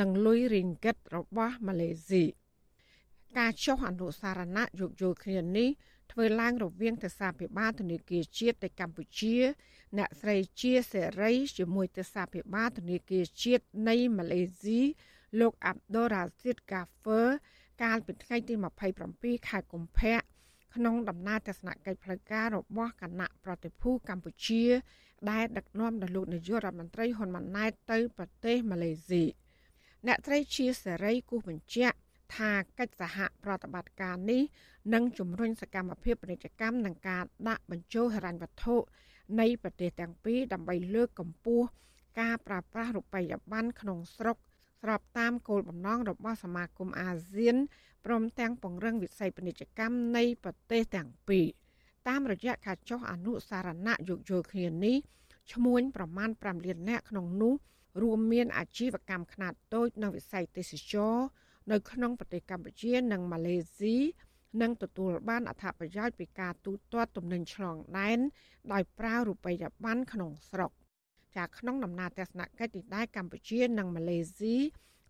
និងលុយរីងហ្គិតរបស់ម៉ាឡេស៊ី ការចុះអនុសារណៈយោគយល់គ្នានេះធ្វើឡើងរវាងទសាភិបាលធនាគារជាតិនៃកម្ពុជា អ្នកស្រីជាសេរីជាមួយទសាភិបាលធនាគារជាតិនៃម៉ាឡេស៊ីលោកអាប់ដូរ៉ាស៊ីតកាហ្វឺកាលពីថ្ងៃទី27ខែកុម្ភៈក្នុងដំណើរទស្សនកិច្ចផ្លូវការរបស់គណៈប្រតិភូកម្ពុជា ដែលដឹកនាំដោយលោកនាយករដ្ឋមន្ត្រីហ៊ុនម៉ាណែតទៅប្រទេសម៉ាឡេស៊ីអ្នកត្រីជាសេរីគូសបញ្ជាក់ ថាកិច្ចសហប្រតិបត្តិការនេះនឹងជំរុញសកម្មភាពពាណិជ្ជកម្មនិងការដាក់បញ្ចូលហិរញ្ញវត្ថុនៃប្រទេសទាំងពីរដើម្បីលើកកម្ពស់ការប្រើប្រាស់រូបិយប័ណ្ណក្នុងស្រុកស្របតាមគោលបំណងរបស់សមាគមអាស៊ានព្រមទាំងពង្រឹងវិស័យពាណិជ្ជកម្មនៃប្រទេសទាំងពីរតាមរយៈការចុះអនុសារណៈយោគយល់គ្នានេះឈ្មួញប្រមាណ5លាននាក់ក្នុងនោះរួមមានអាជីវកម្មខ្នាតតូចនិងវិស័យទេសចរ នៅក្នុងប្រទេសកម្ពុជានិងម៉ាឡេស៊ីនឹងទទួលបានអត្ថប្រយោជន៍ពីការទូទាត់ទំនិញឆ្លងដែនដោយប្រើរូបិយប័ណ្ណក្នុងស្រុកចាក្នុងដំណើរទស្សនកិច្ចទីដែរកម្ពុជានិងម៉ាឡេស៊ី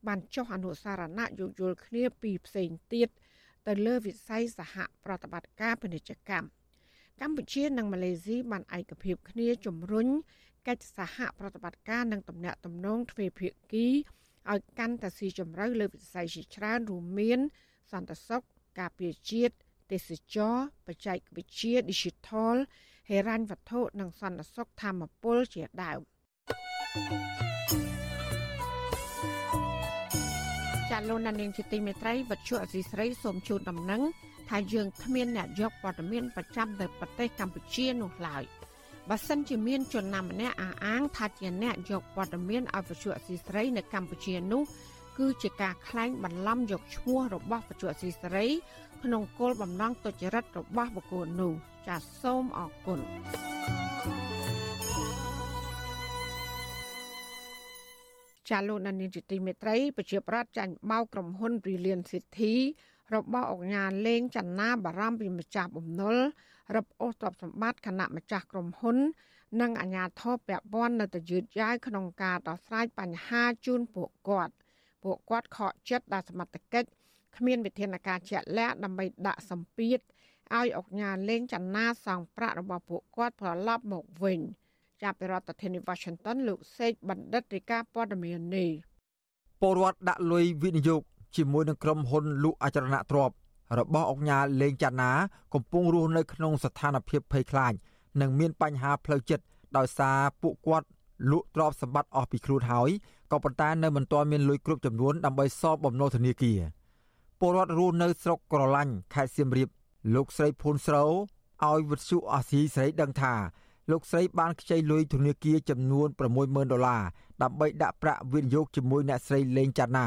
បានចុះអនុសារណៈយោគយល់គ្នាពីផ្សេងទៀតទៅលើវិស័យសហប្រតិបត្តិការពាណិជ្ជកម្មកម្ពុជានិងម៉ាឡេស៊ីបានឯកភាពគ្នាជំរុញកិច្ចសហប្រតិបត្តិការនិងទំនាក់ទំនងទ្វេភាគី ឲ្យកាន់តែស៊ីជម្រៅលើវិស័យជាច្រើនរួមមាន សន្តិសុខការពារជាតិទេសចរបច្ចេកវិទ្យា Digital ហេរញ្ញវត្ថុនិងសន្តិសុខធម្មពលជាដើមចាលោកនាងជាទីមេត្រីវັດឈុអសីស្រីសូមជូនដំណឹងថាយើងគ្មានអ្នកយកព័ត៌មានប្រចាំទៅប្រទេសកម្ពុជានោះឡើយ បើសិនជាមានជនណាម្នាក់អះអាងថាជាអ្នកយកព័ត៌មានឲ្យវិទ្យុអសីស្រីនៅកម្ពុជានោះគឺជាការក្លែងបន្លំយកឈ្មោះរបស់វិទ្យុអសីស្រី ក្នុងគោលបំណងទុច្ចរិតរបស់បុគ្គលនោះចាសសូមអរគុណចាលោកនានីជាទីមេត្រីប្រជាប្រដ្ឋចាញ់បោកក្រុមហ៊ុន Brilliant City របស់អង្គការលេងចនាបារម្ភពីម្ចាស់បំណុល រឹបអូសទ្រព្យសម្បត្តិគណៈម្ចាស់ក្រុមហ៊ុន និងអាជ្ញាធរពាក់ព័ន្ធនៅតែយឺតយ៉ាវក្នុងការដោះស្រាយបញ្ហាជូនពួកគាត់ ពួកគាត់ខកចិត្តដែលសមត្ថកិច្ចគ្មានវិធានការជាក់លាក់ដើម្បីដាក់សម្ពាធឲ្យអង្គការលេងចនាសងប្រាក់របស់ពួកគាត់ត្រឡប់មកវិញចាប់ពីរដ្ឋធានី Washington លោកសេកបណ្ឌិតរាជការព័ត៌មាននេះពលរដ្ឋដាក់លុយវិនិយោគជាមួយនឹងក្រុមហ៊ុនលក់អចលនទ្រព្យ របស់អង្គការលេងចាណា កំពុងរស់នៅក្នុងស្ថានភាពភ័យខ្លាចនិងមានបញ្ហាផ្លូវចិត្តដោយសារពួកគាត់លក់ទ្រព្យសម្បត្តិអស់ពីខ្លួនហើយក៏ប៉ុន្តែនៅមិនទាន់មានលុយគ្រប់ចំនួនដើម្បីសងបំណុលធនាគារពលរដ្ឋរស់នៅស្រុកក្រឡាញ់ខេត្តសៀមរាបលោកស្រីភូនស្រូវឲ្យវិទ្យុអាស៊ីស្រីដឹងថាលោកស្រីបានខ្ចីលុយធនាគារចំនួន60000ដុល្លារដើម្បីដាក់ប្រាក់វិនិយោគជាមួយអ្នកស្រីលេងចាណា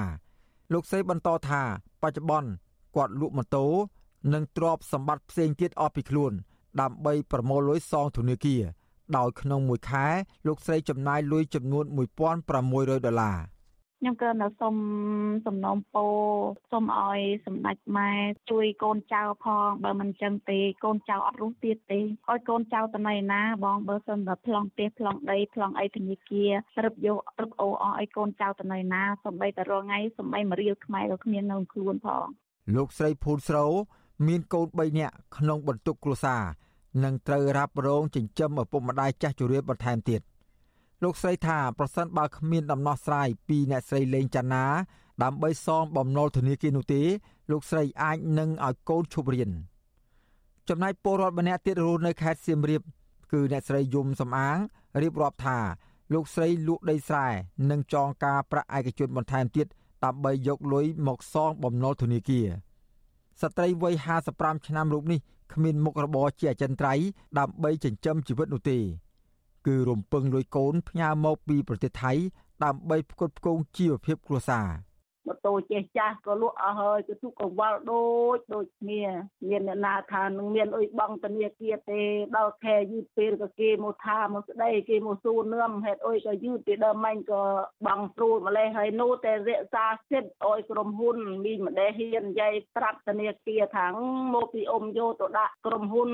លោកស្រីបន្តថាបច្ចុប្បន្ន គាត់លក់ម៉ូតូនិងទ្រព្យសម្បត្តិផ្សេងទៀតអស់ពីខ្លួន ដើម្បីប្រមូលលុយសងធនាគារដោយក្នុងមួយខែលោកស្រីចំណាយលុយចំនួន1600ដុល្លារខ្ញុំក៏នៅសុំសំណូមពរសុំឲ្យសម្ដេចម៉ែជួយកូនចៅផងបើមិនចឹងទេកូនចៅអត់រស់ទៀតទេឲ្យកូនចៅទៅណៃណាបងបើសិនបើប្លង់ផ្ទះប្លង់ដីប្លង់អីធនាគាររឹបយករឹបអូអស់ឲ្យកូនចៅទៅណៃណាសំបីតែរងថ្ងៃសំបីមួយរៀលខ្មែរក៏គ្មាននៅខ្លួនផង លោកស្រីភូនស្រូវមានកូន3នាក់ក្នុងបន្ទុកគ្រួសារនិងត្រូវរ៉ាប់រងចិញ្ចឹមឪពុកម្ដាយចាស់ជរាបន្ថែមទៀតលោកស្រីថាប្រសិនបើគ្មានដំណោះស្រាយពីអ្នកស្រីលេងចាណាដើម្បីសងបំណុលធនាគារនោះទេលោកស្រីអាចនឹងឲ្យកូនឈប់រៀនចំណែកពលរដ្ឋម្នាក់ទៀតរស់នៅខេត្តសៀមរាបគឺអ្នកស្រីយំសំអាងរៀបរាប់ថាលោកស្រីលក់ដីស្រែនិងចងការប្រាក់ឯកជនបន្ថែមទៀត ដើម្បីយកលុយមកសងបំណុលធនាគារស្ត្រីវ័យ55ឆ្នាំរូបនេះគ្មានមុខរបរជាអចិន្ត្រៃយ៍ដើម្បីចិញ្ចឹមជីវិតនោះទេគឺរំពឹងលុយកូនផ្ញើមកពីប្រទេសថៃដើម្បីផ្គត់ផ្គង់ជីវភាពគ្រួសារ ម៉ូតូចេះចាស់ក៏លក់អស់ហើយគឺទុកកង្វល់ដូចដូចគ្នាមានអ្នកណាថានឹងមានអុយបងធនាគារទេដល់ខែយឺតពេលក៏គេមកថាមកស្ដីគេមកសួរនឿមហេតុអុយក៏យឺតពីដើមមិញក៏បងស្រួលម្លេះហើយនោះតែរក្សាសិទ្ធអុយក្រុមហ៊ុនមីម្ដេះហ៊ាននិយាយប្រាប់ធនាគារថាមកពីអ៊ំយកទៅដាក់ក្រុមហ៊ុន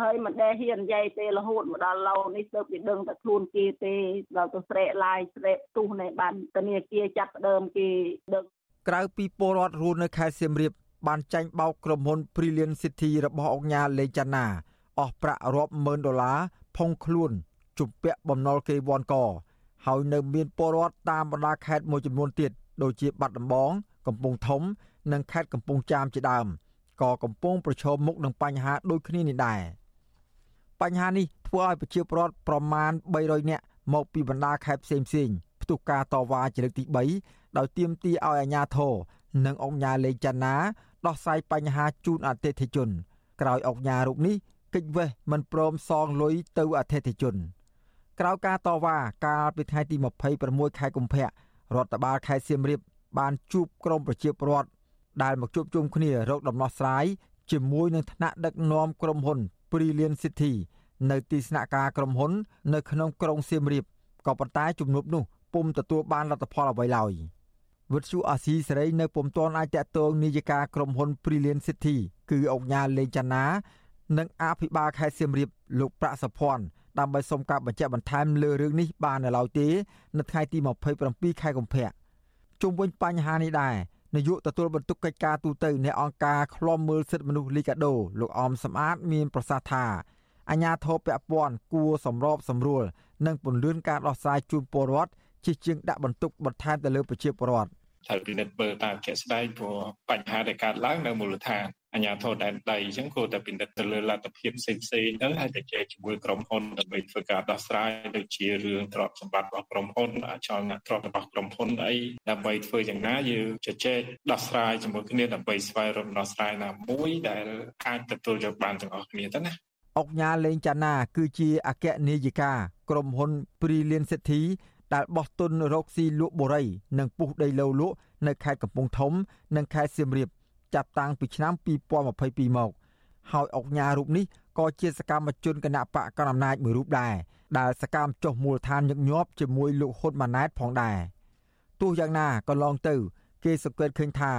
ហើយម្ដេះហ៊ាននិយាយទេរហូតមកដល់ឡូវនេះទៅពីដឹងតែខ្លួនគេទេដល់ទៅស្រែកឡាយស្រែកទុះនៃបានធនាគារចាប់ដើមគេដឹង ក្រៅពីពលរដ្ឋរស់នៅខេត្តសៀមរាបបានចាញ់បោកក្រុមហ៊ុន Brilliant City របស់អង្គការលេងចាណាអស់ប្រាក់រាប់ម៉ឺនដុល្លារផុងខ្លួនជំពាក់បំណុលគេវ័នកហើយនៅមានពលរដ្ឋតាមបណ្ដាខេត្តមួយចំនួនទៀតដូចជាបាត់ដំបងកំពង់ធំ និងខេត្តកំពង់ចាមជាដើមក៏កំពុងប្រឈមមុខនឹងបញ្ហាដូចគ្នានេះដែរបញ្ហានេះធ្វើឲ្យប្រជាពលរដ្ឋប្រមាណ300នាក់មកពីបណ្ដាខេត្តផ្សេងផ្សេង ផ្ទុះការតវ៉ាជាលើកទី3ដោយទាមទារឲ្យអាជ្ញាធរនិងអង្គការលេងចាណាដោះស្រាយបញ្ហាជូនអតិថិជន ក្រោយអង្គការរូបនេះកិច្ចវេះមិនព្រមសងលុយទៅអតិថិជន ក្រោយការតវ៉ាកាលពីថ្ងៃទី26ខែកុម្ភៈរដ្ឋបាលខេត្តសៀមរាបបានជួបក្រុមប្រជាពលរដ្ឋដែលមកជួបជុំគ្នារកដំណោះស្រាយជាមួយនឹងថ្នាក់ដឹកនាំក្រុមហ៊ុន Brilliant City នៅទីស្នាក់ការក្រុមហ៊ុន នៅក្នុងក្រុងសៀមរាបក៏ប៉ុន្តែជំនួបនោះ ពុំទទួលបានលទ្ធផលអ្វីឡើយវិទ្យុអាស៊ីសេរីនៅពុំទាន់អាចតតងនាយការក្រុមហ៊ុន Brilliant City គឺអង្គការលេងចាណានិងអភិបាលខេត្តសៀមរាបលោកប្រាក់សុភ័ណ្ឌដើម្បីសុំការបញ្ជាក់បន្ថែមលើរឿងនេះបាននៅឡើយទេនៅថ្ងៃទី27ខែកុម្ភៈជុំវិញបញ្ហានេះដែរនាយកទទួលបន្ទុកកិច្ចការទូតនៃអង្គការឃ្លាំមើលសិទ្ធិមនុស្សលីកាដូលោកអមសំអាតមានប្រសាសន៍ថាអាញាធរពពាន់គួរសម្របសម្រួល និងពន្លឿនការដោះស្រាយជូនពលរដ្ឋ ជាជាងដាក់បន្ទុកបន្ថែមទៅលើប្រជាពលរដ្ឋត្រូវពិនិត្យមើលតាមជាក់ស្ដែងព្រោះបញ្ហាដែលកើតឡើងនៅមូលដ្ឋានអាជ្ញាធរដែនដីអញ្ចឹងគួរតែពិនិត្យទៅលើលទ្ធភាពផ្សេងផ្សេងទៅហើយតែជែកជាមួយក្រុមហ៊ុនដើម្បីធ្វើការដោះស្រាយដូចជារឿងទ្រព្យសម្បត្តិរបស់ក្រុមហ៊ុនអាចលណាទ្រព្យរបស់ក្រុមហ៊ុនអីដើម្បីធ្វើយ៉ាងណាយើងជជែកដោះស្រាយជាមួយគ្នាដើម្បីស្វែងរកដោះស្រាយណាមួយដែលអាចទទួលយកបានទាំងអស់គ្នាទៅណាអង្គញាលេងចាណា គឺជាអគ្គនាយិកាក្រុមហ៊ុន Brilliant City ដែលបោះទុនរកស៊ីលក់បូរី និងពុះដីឡូវលក់នៅខេត្តកំពង់ធំ និងខេត្តសៀមរាបចាប់តាំងពីឆ្នាំ2022មកហើយអង្គញារូបនេះក៏ជាសកម្មជនគណៈបកកណ្ដាលអំណាចមួយរូបដែរដែលសកម្មចុះមូលដ្ឋានញឹកញាប់ជាមួយលោកហ៊ុនម៉ាណែតផងដែរទោះយ៉ាងណាក៏ឡងទៅ គេសង្កេតឃើញថា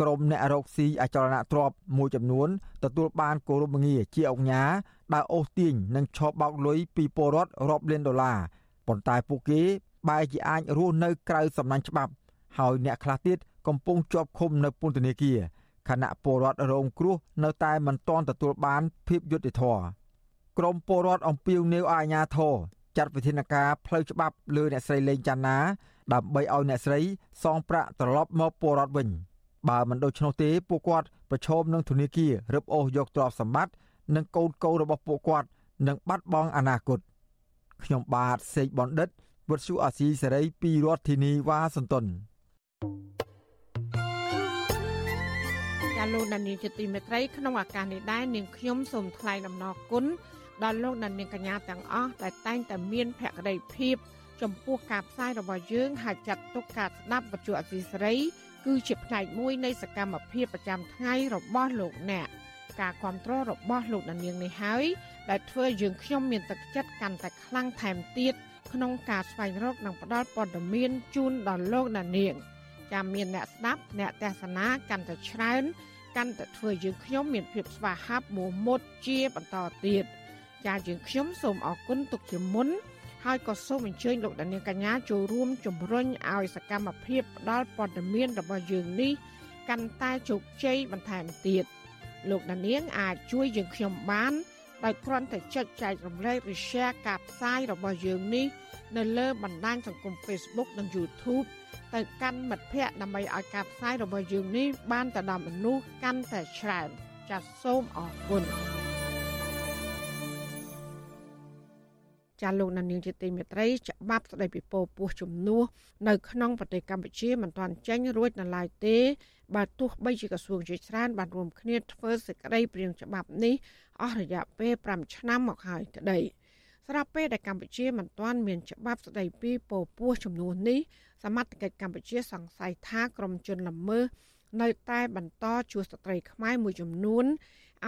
ក្រុមអ្នករកស៊ីអចលនទ្រព្យមួយចំនួនទទួលបានគោរពងារជាអង្គញាដែលអូសទាញនិងឆោបបោកលុយពីពលរដ្ឋរាប់លានដុល្លារ ប៉ុន្តែពួកគេបែរជាអាចរស់នៅក្រៅសំណាញ់ច្បាប់ ហើយអ្នកខ្លះទៀតកំពុងជាប់ឃុំនៅពន្ធនាគារខណៈពលរដ្ឋរងគ្រោះនៅតែមិនទាន់ទទួលបានភាពយុត្តិធម៌ក្រមពលរដ្ឋអំពាវនាវឲ្យអាជ្ញាធរចាត់វិធានការផ្លូវច្បាប់លើអ្នកស្រីលេងចាន់ណា ដើម្បីឲ្យអ្នកស្រីសងប្រាក់ត្រឡប់មកពលរដ្ឋវិញបើមិនដូច្នោះទេពួកគាត់ប្រឈមនឹងធនាគាររឹបអូសយកទ្រព្យសម្បត្តិនិងកូនកូនរបស់ពួកគាត់នឹងបាត់បង់អនាគត ខ្ញុំបាទសេកបណ្ឌិតវុទ្ធុអាស៊ីសេរីពីរដ្ឋធានីវ៉ាស៊ីនតោនាលោកដានីជាទីមេត្រីក្នុងឱកាសនេះដែរនាងខ្ញុំសូមថ្លែងអំណរគុណដល់លោកដានីកញ្ញាទាំងអស់ដែលតែងតែមានភក្ដីភាព ចំពោះការផ្សាយរបស់យើងហើយចាត់ទុកការស្ដាប់វិទ្យុអសីសេរី គឺជាផ្នែកមួយនៃសកម្មភាពប្រចាំថ្ងៃរបស់លោកអ្នក ការគ្រប់គ្រងរបស់លោកដានីនេះហើយដែលធ្វើយើងខ្ញុំមានទឹកចិត្តកាន់តែខ្លាំងថែមទៀតក្នុងការស្វែងរកនិងផ្តល់ព័ត៌មានជូនដល់លោកដានាងចាំមានអ្នកស្ដាប់អ្នកទេសនាកាន់តែច្រើនកាន់តែធ្វើយើងខ្ញុំមានភាពស្វាហាប់មោះមុតជាបន្តទៀតចាយើងខ្ញុំសូមអរគុណទុកជាមុនហើយក៏សូមអញ្ជើញលោកដានៀងកញ្ញាចូលរួមជំរុញឲ្យសកម្មភាពផ្ដល់ព័ត៌មានរបស់យើងនេះកាន់តែជោគជ័យបន្ថែមទៀត លោកដានៀងអាចជួយយើងខ្ញុំបានដោយគ្រាន់តែចុចចែករំលែកឬ share ការផ្សាយរបស់យើងនេះនៅលើបណ្ដាញសង្គម Facebook និង YouTube ទៅកាន់មិត្តភ័ក្តិដើម្បីឲ្យការផ្សាយរបស់យើងនេះបានទៅដល់មនុស្សកាន់តែច្រើនចាសសូមអរគុណចាលោកនានីជាទីមេត្រីច្បាប់ស្តីពីពោពោះជំនួសនៅក្នុងប្រទេសកម្ពុជាមិនទាន់ចេញរួចនៅឡើយទេ បើទោះបីជាក្រសួងជាច្រើនបានរួមគ្នាធ្វើសេចក្តីព្រាងច្បាប់នេះអស់រយៈពេល5ឆ្នាំមកហើយក្តីស្រាប់ពេលដែលកម្ពុជាមិនទាន់មានច្បាប់ស្តីពីពពោះចំនួននេះសមត្ថកិច្ចកម្ពុជាសង្ស័យថាក្រុមជនល្មើសនៅតែបន្តជួសស្ត្រីខ្មែរមួយចំនួន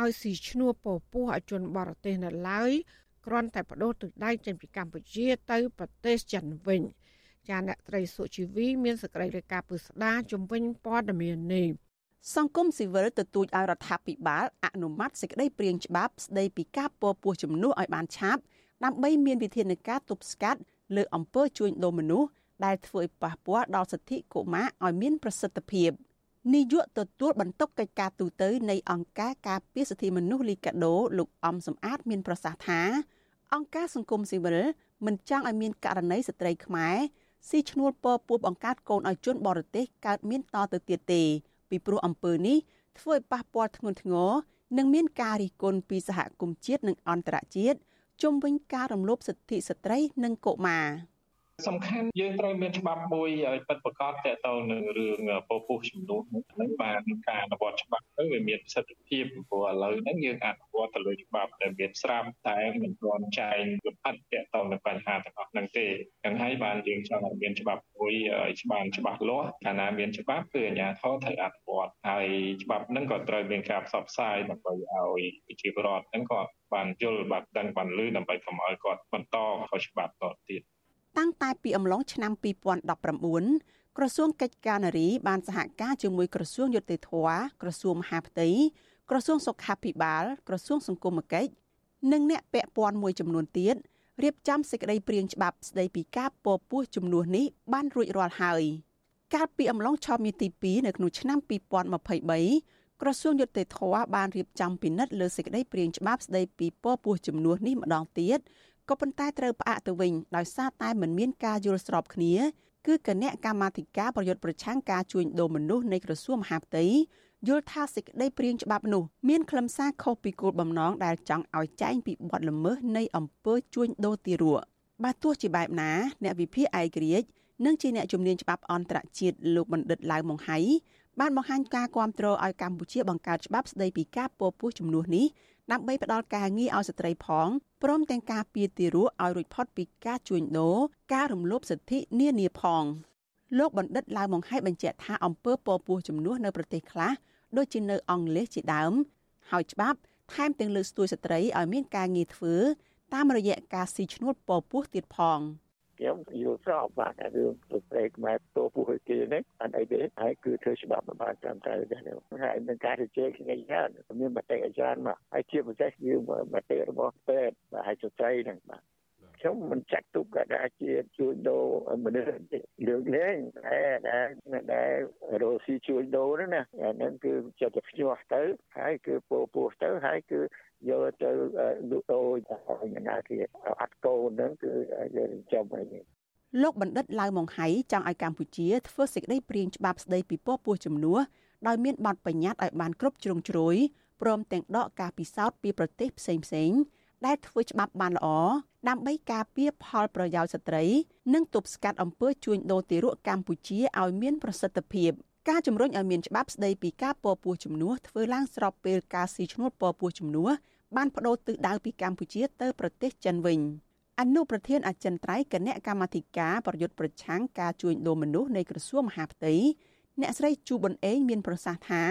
ឲ្យស៊ីឈ្នួលពពោះឲ្យជនបរទេសនៅឡើយគ្រាន់តែបដូរទិសដៅចេញពីកម្ពុជាទៅប្រទេសចិនវិញ ចាអ្នកត្រីសុជីវីមានសេចក្តីរាយការណ៍ពឹស្ដាជំវិញព័ត៌មាននេះសង្គមស៊ីវិលទទូចឲ្យរដ្ឋាភិបាលអនុម័តសេចក្តីព្រាងច្បាប់ស្តីពីការពពោះជំនួសឲ្យបានឆាប់ដើម្បីមានវិធានការទប់ស្កាត់លើអំពើជួញដូរមនុស្សដែលធ្វើឲ្យប៉ះពាល់ដល់សិទ្ធិកុមារឲ្យមានប្រសិទ្ធភាពនាយកទទួលបន្ទុកកិច្ចការទូតនៃអង្គការការពារសិទ្ធិមនុស្សលីកាដូលោកអំសំអាតមានប្រសាសន៍ថាអង្គការសង្គមស៊ីវិលមិនចង់ឲ្យមានករណីស្ត្រីខ្មែរ ស៊ីឈ្នួលពពោះបង្កើតកូនឲ្យជនបរទេសកើតមានតទៅទៀតទេ ពីព្រោះអំពើនេះធ្វើឲ្យប៉ះពាល់ធ្ងន់ធ្ងរនិងមានការរិះគន់ពីសហគមន៍ជាតិនិងអន្តរជាតិជុំវិញការរំលោភសិទ្ធិស្ត្រីនិងកុមារ។ សំខាន់យើងត្រូវមានច្បាប់មួយឲ្យពិតប្រាកដតទៅនឹងរឿងពពុះចំនួនហ្នឹងបានការអនុវត្តច្បាប់ទៅវាមានប្រសិទ្ធភាពព្រោះឥឡូវហ្នឹងយើងអនុវត្តទៅលើច្បាប់ដែលមានស្រាប់តែមិនទាន់ចែងលម្អិតតទៅនឹងបញ្ហាទាំងអស់ហ្នឹងទេចឹងហើយបានយើងចង់ឲ្យមានច្បាប់មួយឲ្យច្បាស់ច្បាស់លាស់កាលណាមានច្បាប់គឺអាជ្ញាធរត្រូវអនុវត្តហើយច្បាប់ហ្នឹងក៏ត្រូវមានការផ្សព្វផ្សាយដើម្បីឲ្យប្រជាពលរដ្ឋហ្នឹងក៏បានយល់បានដឹងបានលឺដើម្បីកុំឲ្យគាត់បន្តខុសច្បាប់តទៀត តាំងតែពីអំឡុងឆ្នាំ2019ក្រសួងកិច្ចការនារីបានសហការជាមួយក្រសួងយុតិធធក្រសួងមហាផ្ទៃក្រសួងសុខាភិបាល ក្រសួងសង្គមគិច្ចនិងអ្នកពាក់ព័ន្ធមួយចំនួនទៀតរៀបចំសេចក្តីព្រាងច្បាប់ស្តីពីការពពោះជំនួសនេះបានរួចរាល់ហើយកាលពីអំឡុងឆមាសទី2នៅក្នុងឆ្នាំ2023ក្រសួងយុតិធធបានរៀបចំពិនិត្យលើសេចក្តីព្រាងច្បាប់ស្តីពីពពោះជំនួសនេះម្ដងទៀត ក៏ប៉ុន្តែត្រូវផ្អាកទៅវិញដោយសារតែមិនមានការយល់ស្របគ្នាគឺគណៈកម្មាធិការប្រយុទ្ធប្រឆាំងការជួញដូរមនុស្សនៃក្រសួងមហាផ្ទៃយល់ថាសេចក្តីព្រាងច្បាប់នោះមានខ្លឹមសារខុសពីគោលបំណងដែលចង់ឲ្យចែងពីបទល្មើសនៃអំពើជួញដូរទារកបើទោះជាបែបណា អ្នកវិភាគឯករាជ្យនិងជាអ្នកជំនាញច្បាប់អន្តរជាតិលោកបណ្ឌិតឡៅម៉ុងហៃបានបង្ហាញការគាំទ្រឲ្យកម្ពុជាបង្កើតច្បាប់ស្តីពីការពពោះជំនួសនេះ ដើម្បីផ្ដល់ការងារឲ្យស្ត្រីផងព្រមទាំងការពារទារកឲ្យរួចផុតពីការជួញដូរការរំលោភសិទ្ធិនានាផងលោកបណ្ឌិតឡាវម៉ុងហៃបញ្ជាក់ថាអំពើពពោះជំនួសនៅប្រទេសខ្លះដូចជានៅអង់គ្លេសជាដើមហើយច្បាប់ថែមទាំងលើកស្ទួយស្ត្រីឲ្យមានការងារធ្វើតាមរយៈការស៊ីឈ្នួលពពោះទៀតផង។ ខ្ញុំយល់ស្របបាទថារឿងប្រព្រឹត្តខ្មែរតោពុះគេនេះអត់អីទេហើយគឺធ្វើច្បាប់បានតាមត្រូវដែរហើយនឹងការជជែកគ្នាយ៉ាងមានមតិអាចារ្យមកហើយជាពិសេសគឺមតិរបស់ពេទ្យបាទហើយស្ត្រីហ្នឹងបាទខ្ញុំមិនចាត់ទុកថាជាជួញដូរមនុស្សលើកលែងតែដែលដែលរស់ស៊ីជួញដូរហ្នឹងណាអាហ្នឹងគឺចិត្តតែភ្ញាស់ទៅហើយគឺពោពោះទៅហើយគឺ យកទៅលក់ដូរយ៉ាងណាគេអត់កូនហ្នឹងគឺយើងចំហើយលោកបណ្ឌិតឡៅម៉ុងហៃចង់ឲ្យកម្ពុជាធ្វើសេចក្តីព្រាងច្បាប់ស្តីពីពពោះជំនួសដោយមានបទបញ្ញត្តិឲ្យបានគ្រប់ជ្រុងជ្រោយព្រមទាំងដកការពិសោធន៍ពីប្រទេសផ្សេងផ្សេងដែលធ្វើច្បាប់បានល្អដើម្បីការពារផលប្រយោជន៍ស្ត្រី និងទប់ស្កាត់អំពើជួញដូរទារកកម្ពុជាឲ្យមានប្រសិទ្ធភាពការជំរុញឲ្យមានច្បាប់ស្តីពីការពពោះជំនួសធ្វើឡើងស្របពេលការស៊ីឈ្នួលពពោះជំនួស បានបដូរទិសដៅពីកម្ពុជាទៅប្រទេសចិនវិញអនុប្រធានអចិន្ត្រៃយ៍គណៈកម្មាធិការប្រយុទ្ធប្រឆាំងការជួញដូរមនុស្សនៃក្រសួងមហាផ្ទៃអ្នកស្រីជូប៊ុនអេងមានប្រសាសន៍ថា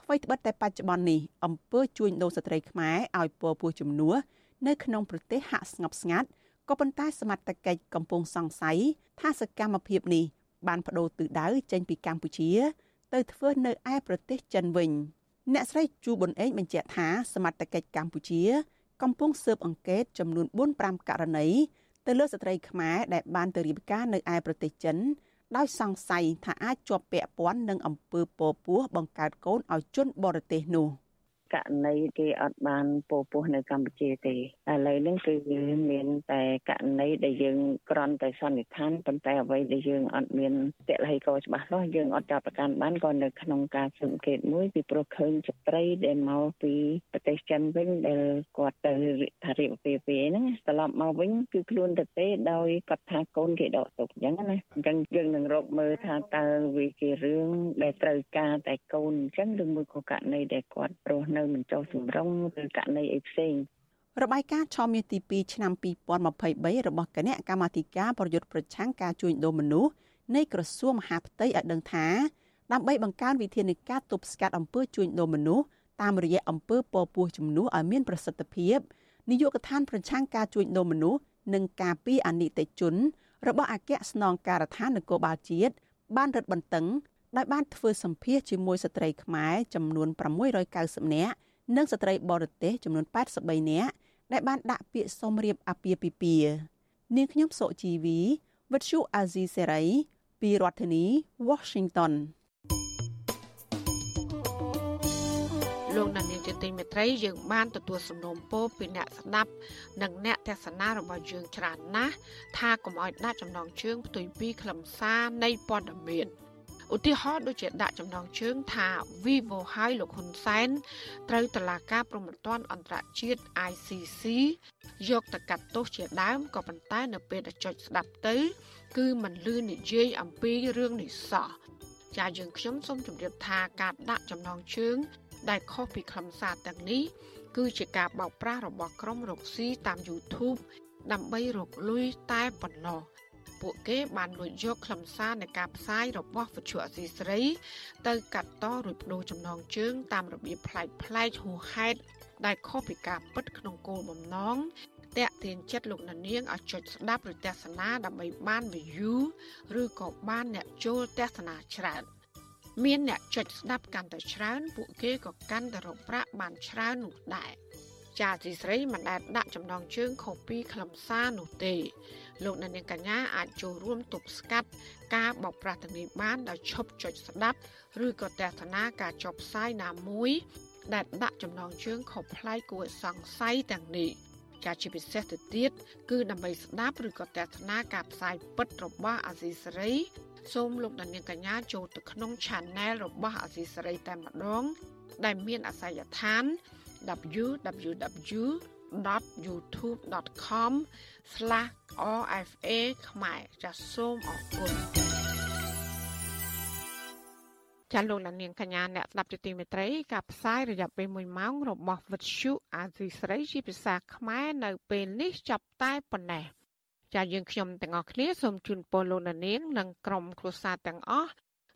អ្វីត្បិតតែបច្ចុប្បន្ននេះអំពើជួញដូរស្ត្រីខ្មែរឲ្យពពោះជំនួសនៅក្នុងប្រទេសហាក់ស្ងប់ស្ងាត់ក៏ប៉ុន្តែសមត្ថកិច្ចកំពុងសង្ស័យថាសកម្មភាពនេះបានបដូរទិសដៅចេញពីកម្ពុជា ទៅធ្វើនៅឯប្រទេសចិនវិញ អ្នកស្រីជូប៊ុនអេងបញ្ជាក់ថាសមត្ថកិច្ចកម្ពុជា កំពុងស៊ើបអង្កេតចំនួន4-5ករណីទៅលើស្ត្រីខ្មែរដែលបានទៅរៀបការនៅឯប្រទេសចិន ដោយសង្ស័យថាអាចជាប់ពាក់ព័ន្ធនឹងអំពើពពោះបង្កើតកូនឲ្យជនបរទេសនោះ។ ករណីគេអត់បានពោពោះនៅកម្ពុជាទេឥឡូវនេះគឺមានតែករណីដែលយើងក្រន់តែសន្និដ្ឋានប៉ុន្តែអ្វីដែលយើងអត់មានតលហីកច្បាស់លាស់យើងអត់ចាប់ប្រកាន់បានក៏នៅក្នុងការសង្កេតមួយពីព្រោះឃើញស្ត្រីដែលមកពីប្រទេសចិនវិញដែលគាត់ទៅថារៀបពេលពេលហ្នឹងត្រឡប់មកវិញគឺខ្លួនទៅទេដោយគាត់ថាកូនគេដកទុកអញ្ចឹងណាអញ្ចឹងយើងនឹងរកមើលថាតើវាជារឿងដែលត្រូវការតែកូនអញ្ចឹងឬមួយក៏ករណីដែលគាត់រស់នៅមិនចុះសម្រុងឬករណីអីផ្សេងរបាយការណ៍ឆមាសទី2ឆ្នាំ2023របស់គណៈកម្មាធិការប្រយុទ្ធប្រឆាំងការជួញដូរមនុស្សនៃក្រសួងមហាផ្ទៃឲ្យដឹងថាដើម្បីបង្កើនវិធានការទប់ស្កាត់អំពើជួញដូរមនុស្សតាមរយៈអំពើពពោះជំនួសឲ្យមានប្រសិទ្ធភាពនាយកដ្ឋានប្រឆាំងការជួញដូរមនុស្សនិងការពីអនិច្ចជន របស់អគ្គស្នងការដ្ឋាននគរបាលជាតិបានរឹតបន្តឹង ដោយបានធ្វើសម្ភាសជាមួយស្ត្រីខ្មែរចំនួន690នាក់និងស្ត្រីបរទេសចំនួន83នាក់ដែលបានដាក់ពាក្យសុំរៀបអាពាហ៍ពិពាហ៍នាងខ្ញុំសុជីវីវិទ្យុអាស៊ីសេរីពីរដ្ឋធានី Washington លោកដានៀងជាទីមេត្រីយើងបានទទួលសំណូមពរពីអ្នកស្ដាប់និងអ្នកទស្សនារបស់យើងច្រើនណាស់ថាកុំឲ្យដាក់ចំណងជើងផ្ទុយពីខ្លឹមសារនៃព័ត៌មាន ឧទាហរណ៍ដូចជាដាក់ចំណងជើងថា Vivo ហើយលោកហ៊ុនសែនត្រូវតឡាការប្រំពន្ធអន្តរជាតិ ICC យកទៅកាត់ទោសជាដើមក៏ប៉ុន្តែនៅពេលដែលចុចស្ដាប់ទៅ គឺមិនលឺនិយាយអំពីរឿងនេះសោះចាយើងខ្ញុំសូមជម្រាបថាការដាក់ចំណងជើង ដែលខុសពីខ្លឹមសារទាំងនេះគឺជាការបោកប្រាស់របស់ក្រុមរកស៊ីតាម YouTube ដើម្បីរកលុយតែប៉ុណ្ណោះ ពួកគេបានលួចយកខ្លឹមសារនៃការផ្សាយរបស់វិទ្យុអសីស្រី ទៅកាត់តរួចបដូរចំណងជើង តាមរបៀបប្លែកប្លែកហួហេតុដែលខុសពីការពិតក្នុងគោលបំណងតាក់ទាញចិត្តលោកនាងឲ្យចុចស្ដាប់ឬទស្សនាដើម្បីបាន view ឬក៏បានអ្នកចូលទស្សនាច្រើនមានអ្នកចុចស្ដាប់កាន់តែច្រើន ពួកគេក៏កាន់តែរកប្រាក់បានច្រើននោះដែរចាទីស្រីមិនដែលដាក់ចំណងជើងខុសពីខ្លឹមសារនោះទេ លោកអ្នកនាងកញ្ញាអាចចូលរួមទប់ស្កាត់ការបោកប្រាស់ទាំងនេះបានដោយឈប់ចុចស្ដាប់ឬក៏ទស្សនាការចុះផ្សាយណាមួយដែលដាក់ចំណងជើងខុសប្លែកគួរសង្ស័យទាំងនេះការជាពិសេសទៅទៀតគឺដើម្បីស្ដាប់ឬក៏ទស្សនាការផ្សាយពិតរបស់អាស៊ីសេរីសូមលោកអ្នកនាងកញ្ញាចូលទៅក្នុង Channel របស់អាស៊ីសេរីតែម្ដង ដែលមានអាសយដ្ឋាន www.youtube.com/rfa ខ្មែរចាសសូមអរគុណចាលោកលានាងកញ្ញាអ្នកស្ដាប់ជាទីមេត្រីការផ្សាយរយៈពេល1ម៉ោងរបស់វិទ្យុអាស៊ីស្រីជាភាសាខ្មែរនៅពេលនេះចាប់តែប៉ុណ្ណេះចាយើងខ្ញុំទាំងអស់គ្នាសូមជូនពរលោកនាងនិងក្រុមគ្រួសារទាំងអស់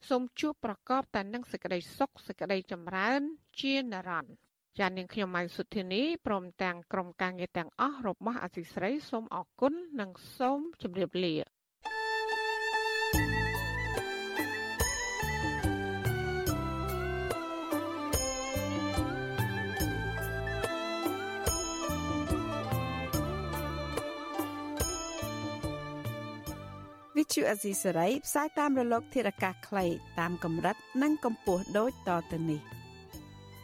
សូមជួបប្រកបតែនឹងសេចក្តីសុខសេចក្តីចម្រើន ជានិរន្តរ៍ ចានាងខ្ញុំម៉ៃសុធានីព្រមទាំងក្រុមការងារទាំងអស់របស់អសីស្រីសូមអរគុណនិងសូមជម្រាបលាវិទ្យុអេស៊ីសរ៉ៃផ្សាយតាមរលកធារកាសខ្លីតាមកម្រិត និងកម្ពស់ដូចតទៅនេះ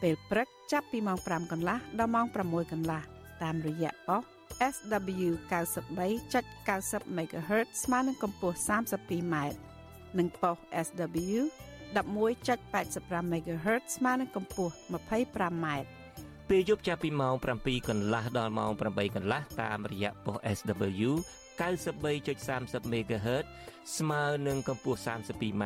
ពេលព្រឹកចាប់ពីម៉ោង5កន្លះដល់ម៉ោង6កន្លះតាមរយៈប៉ុស SW 93.90 MHz ស្មើនឹងកម្ពស់ 32m និងប៉ុស SW 11.85 MHz ស្មើនឹងកម្ពស់ 25m ពេលយប់ចាប់ពីម៉ោង7កន្លះដល់ម៉ោង8កន្លះតាមរយៈប៉ុស SW 93.30 MHz ស្មើនឹងកម្ពស់ 32m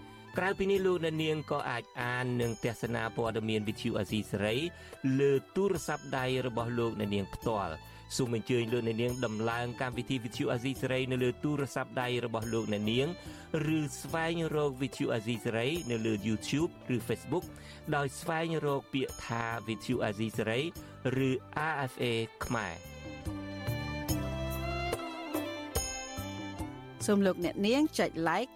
ក្រៅពីនេះលោកអ្នកនាងក៏អាចអាននិងទស្សនាព័ត៌មានវិទ្យុអាស៊ីសេរីលើទូរស័ព្ទដៃរបស់លោកអ្នកនាងផ្ទាល់សូមអញ្ជើញលោកអ្នកនាងដំឡើងកម្មវិធីវិទ្យុអាស៊ីសេរីនៅលើទូរស័ព្ទដៃរបស់លោកអ្នកនាងឬស្វែងរកវិទ្យុអាស៊ីសេរីនៅលើ YouTube ឬ Facebook ដោយស្វែងរកពាក្យថាវិទ្យុអាស៊ីសេរីឬ RFA ខ្មែរសូមលោកអ្នកនាងចុច like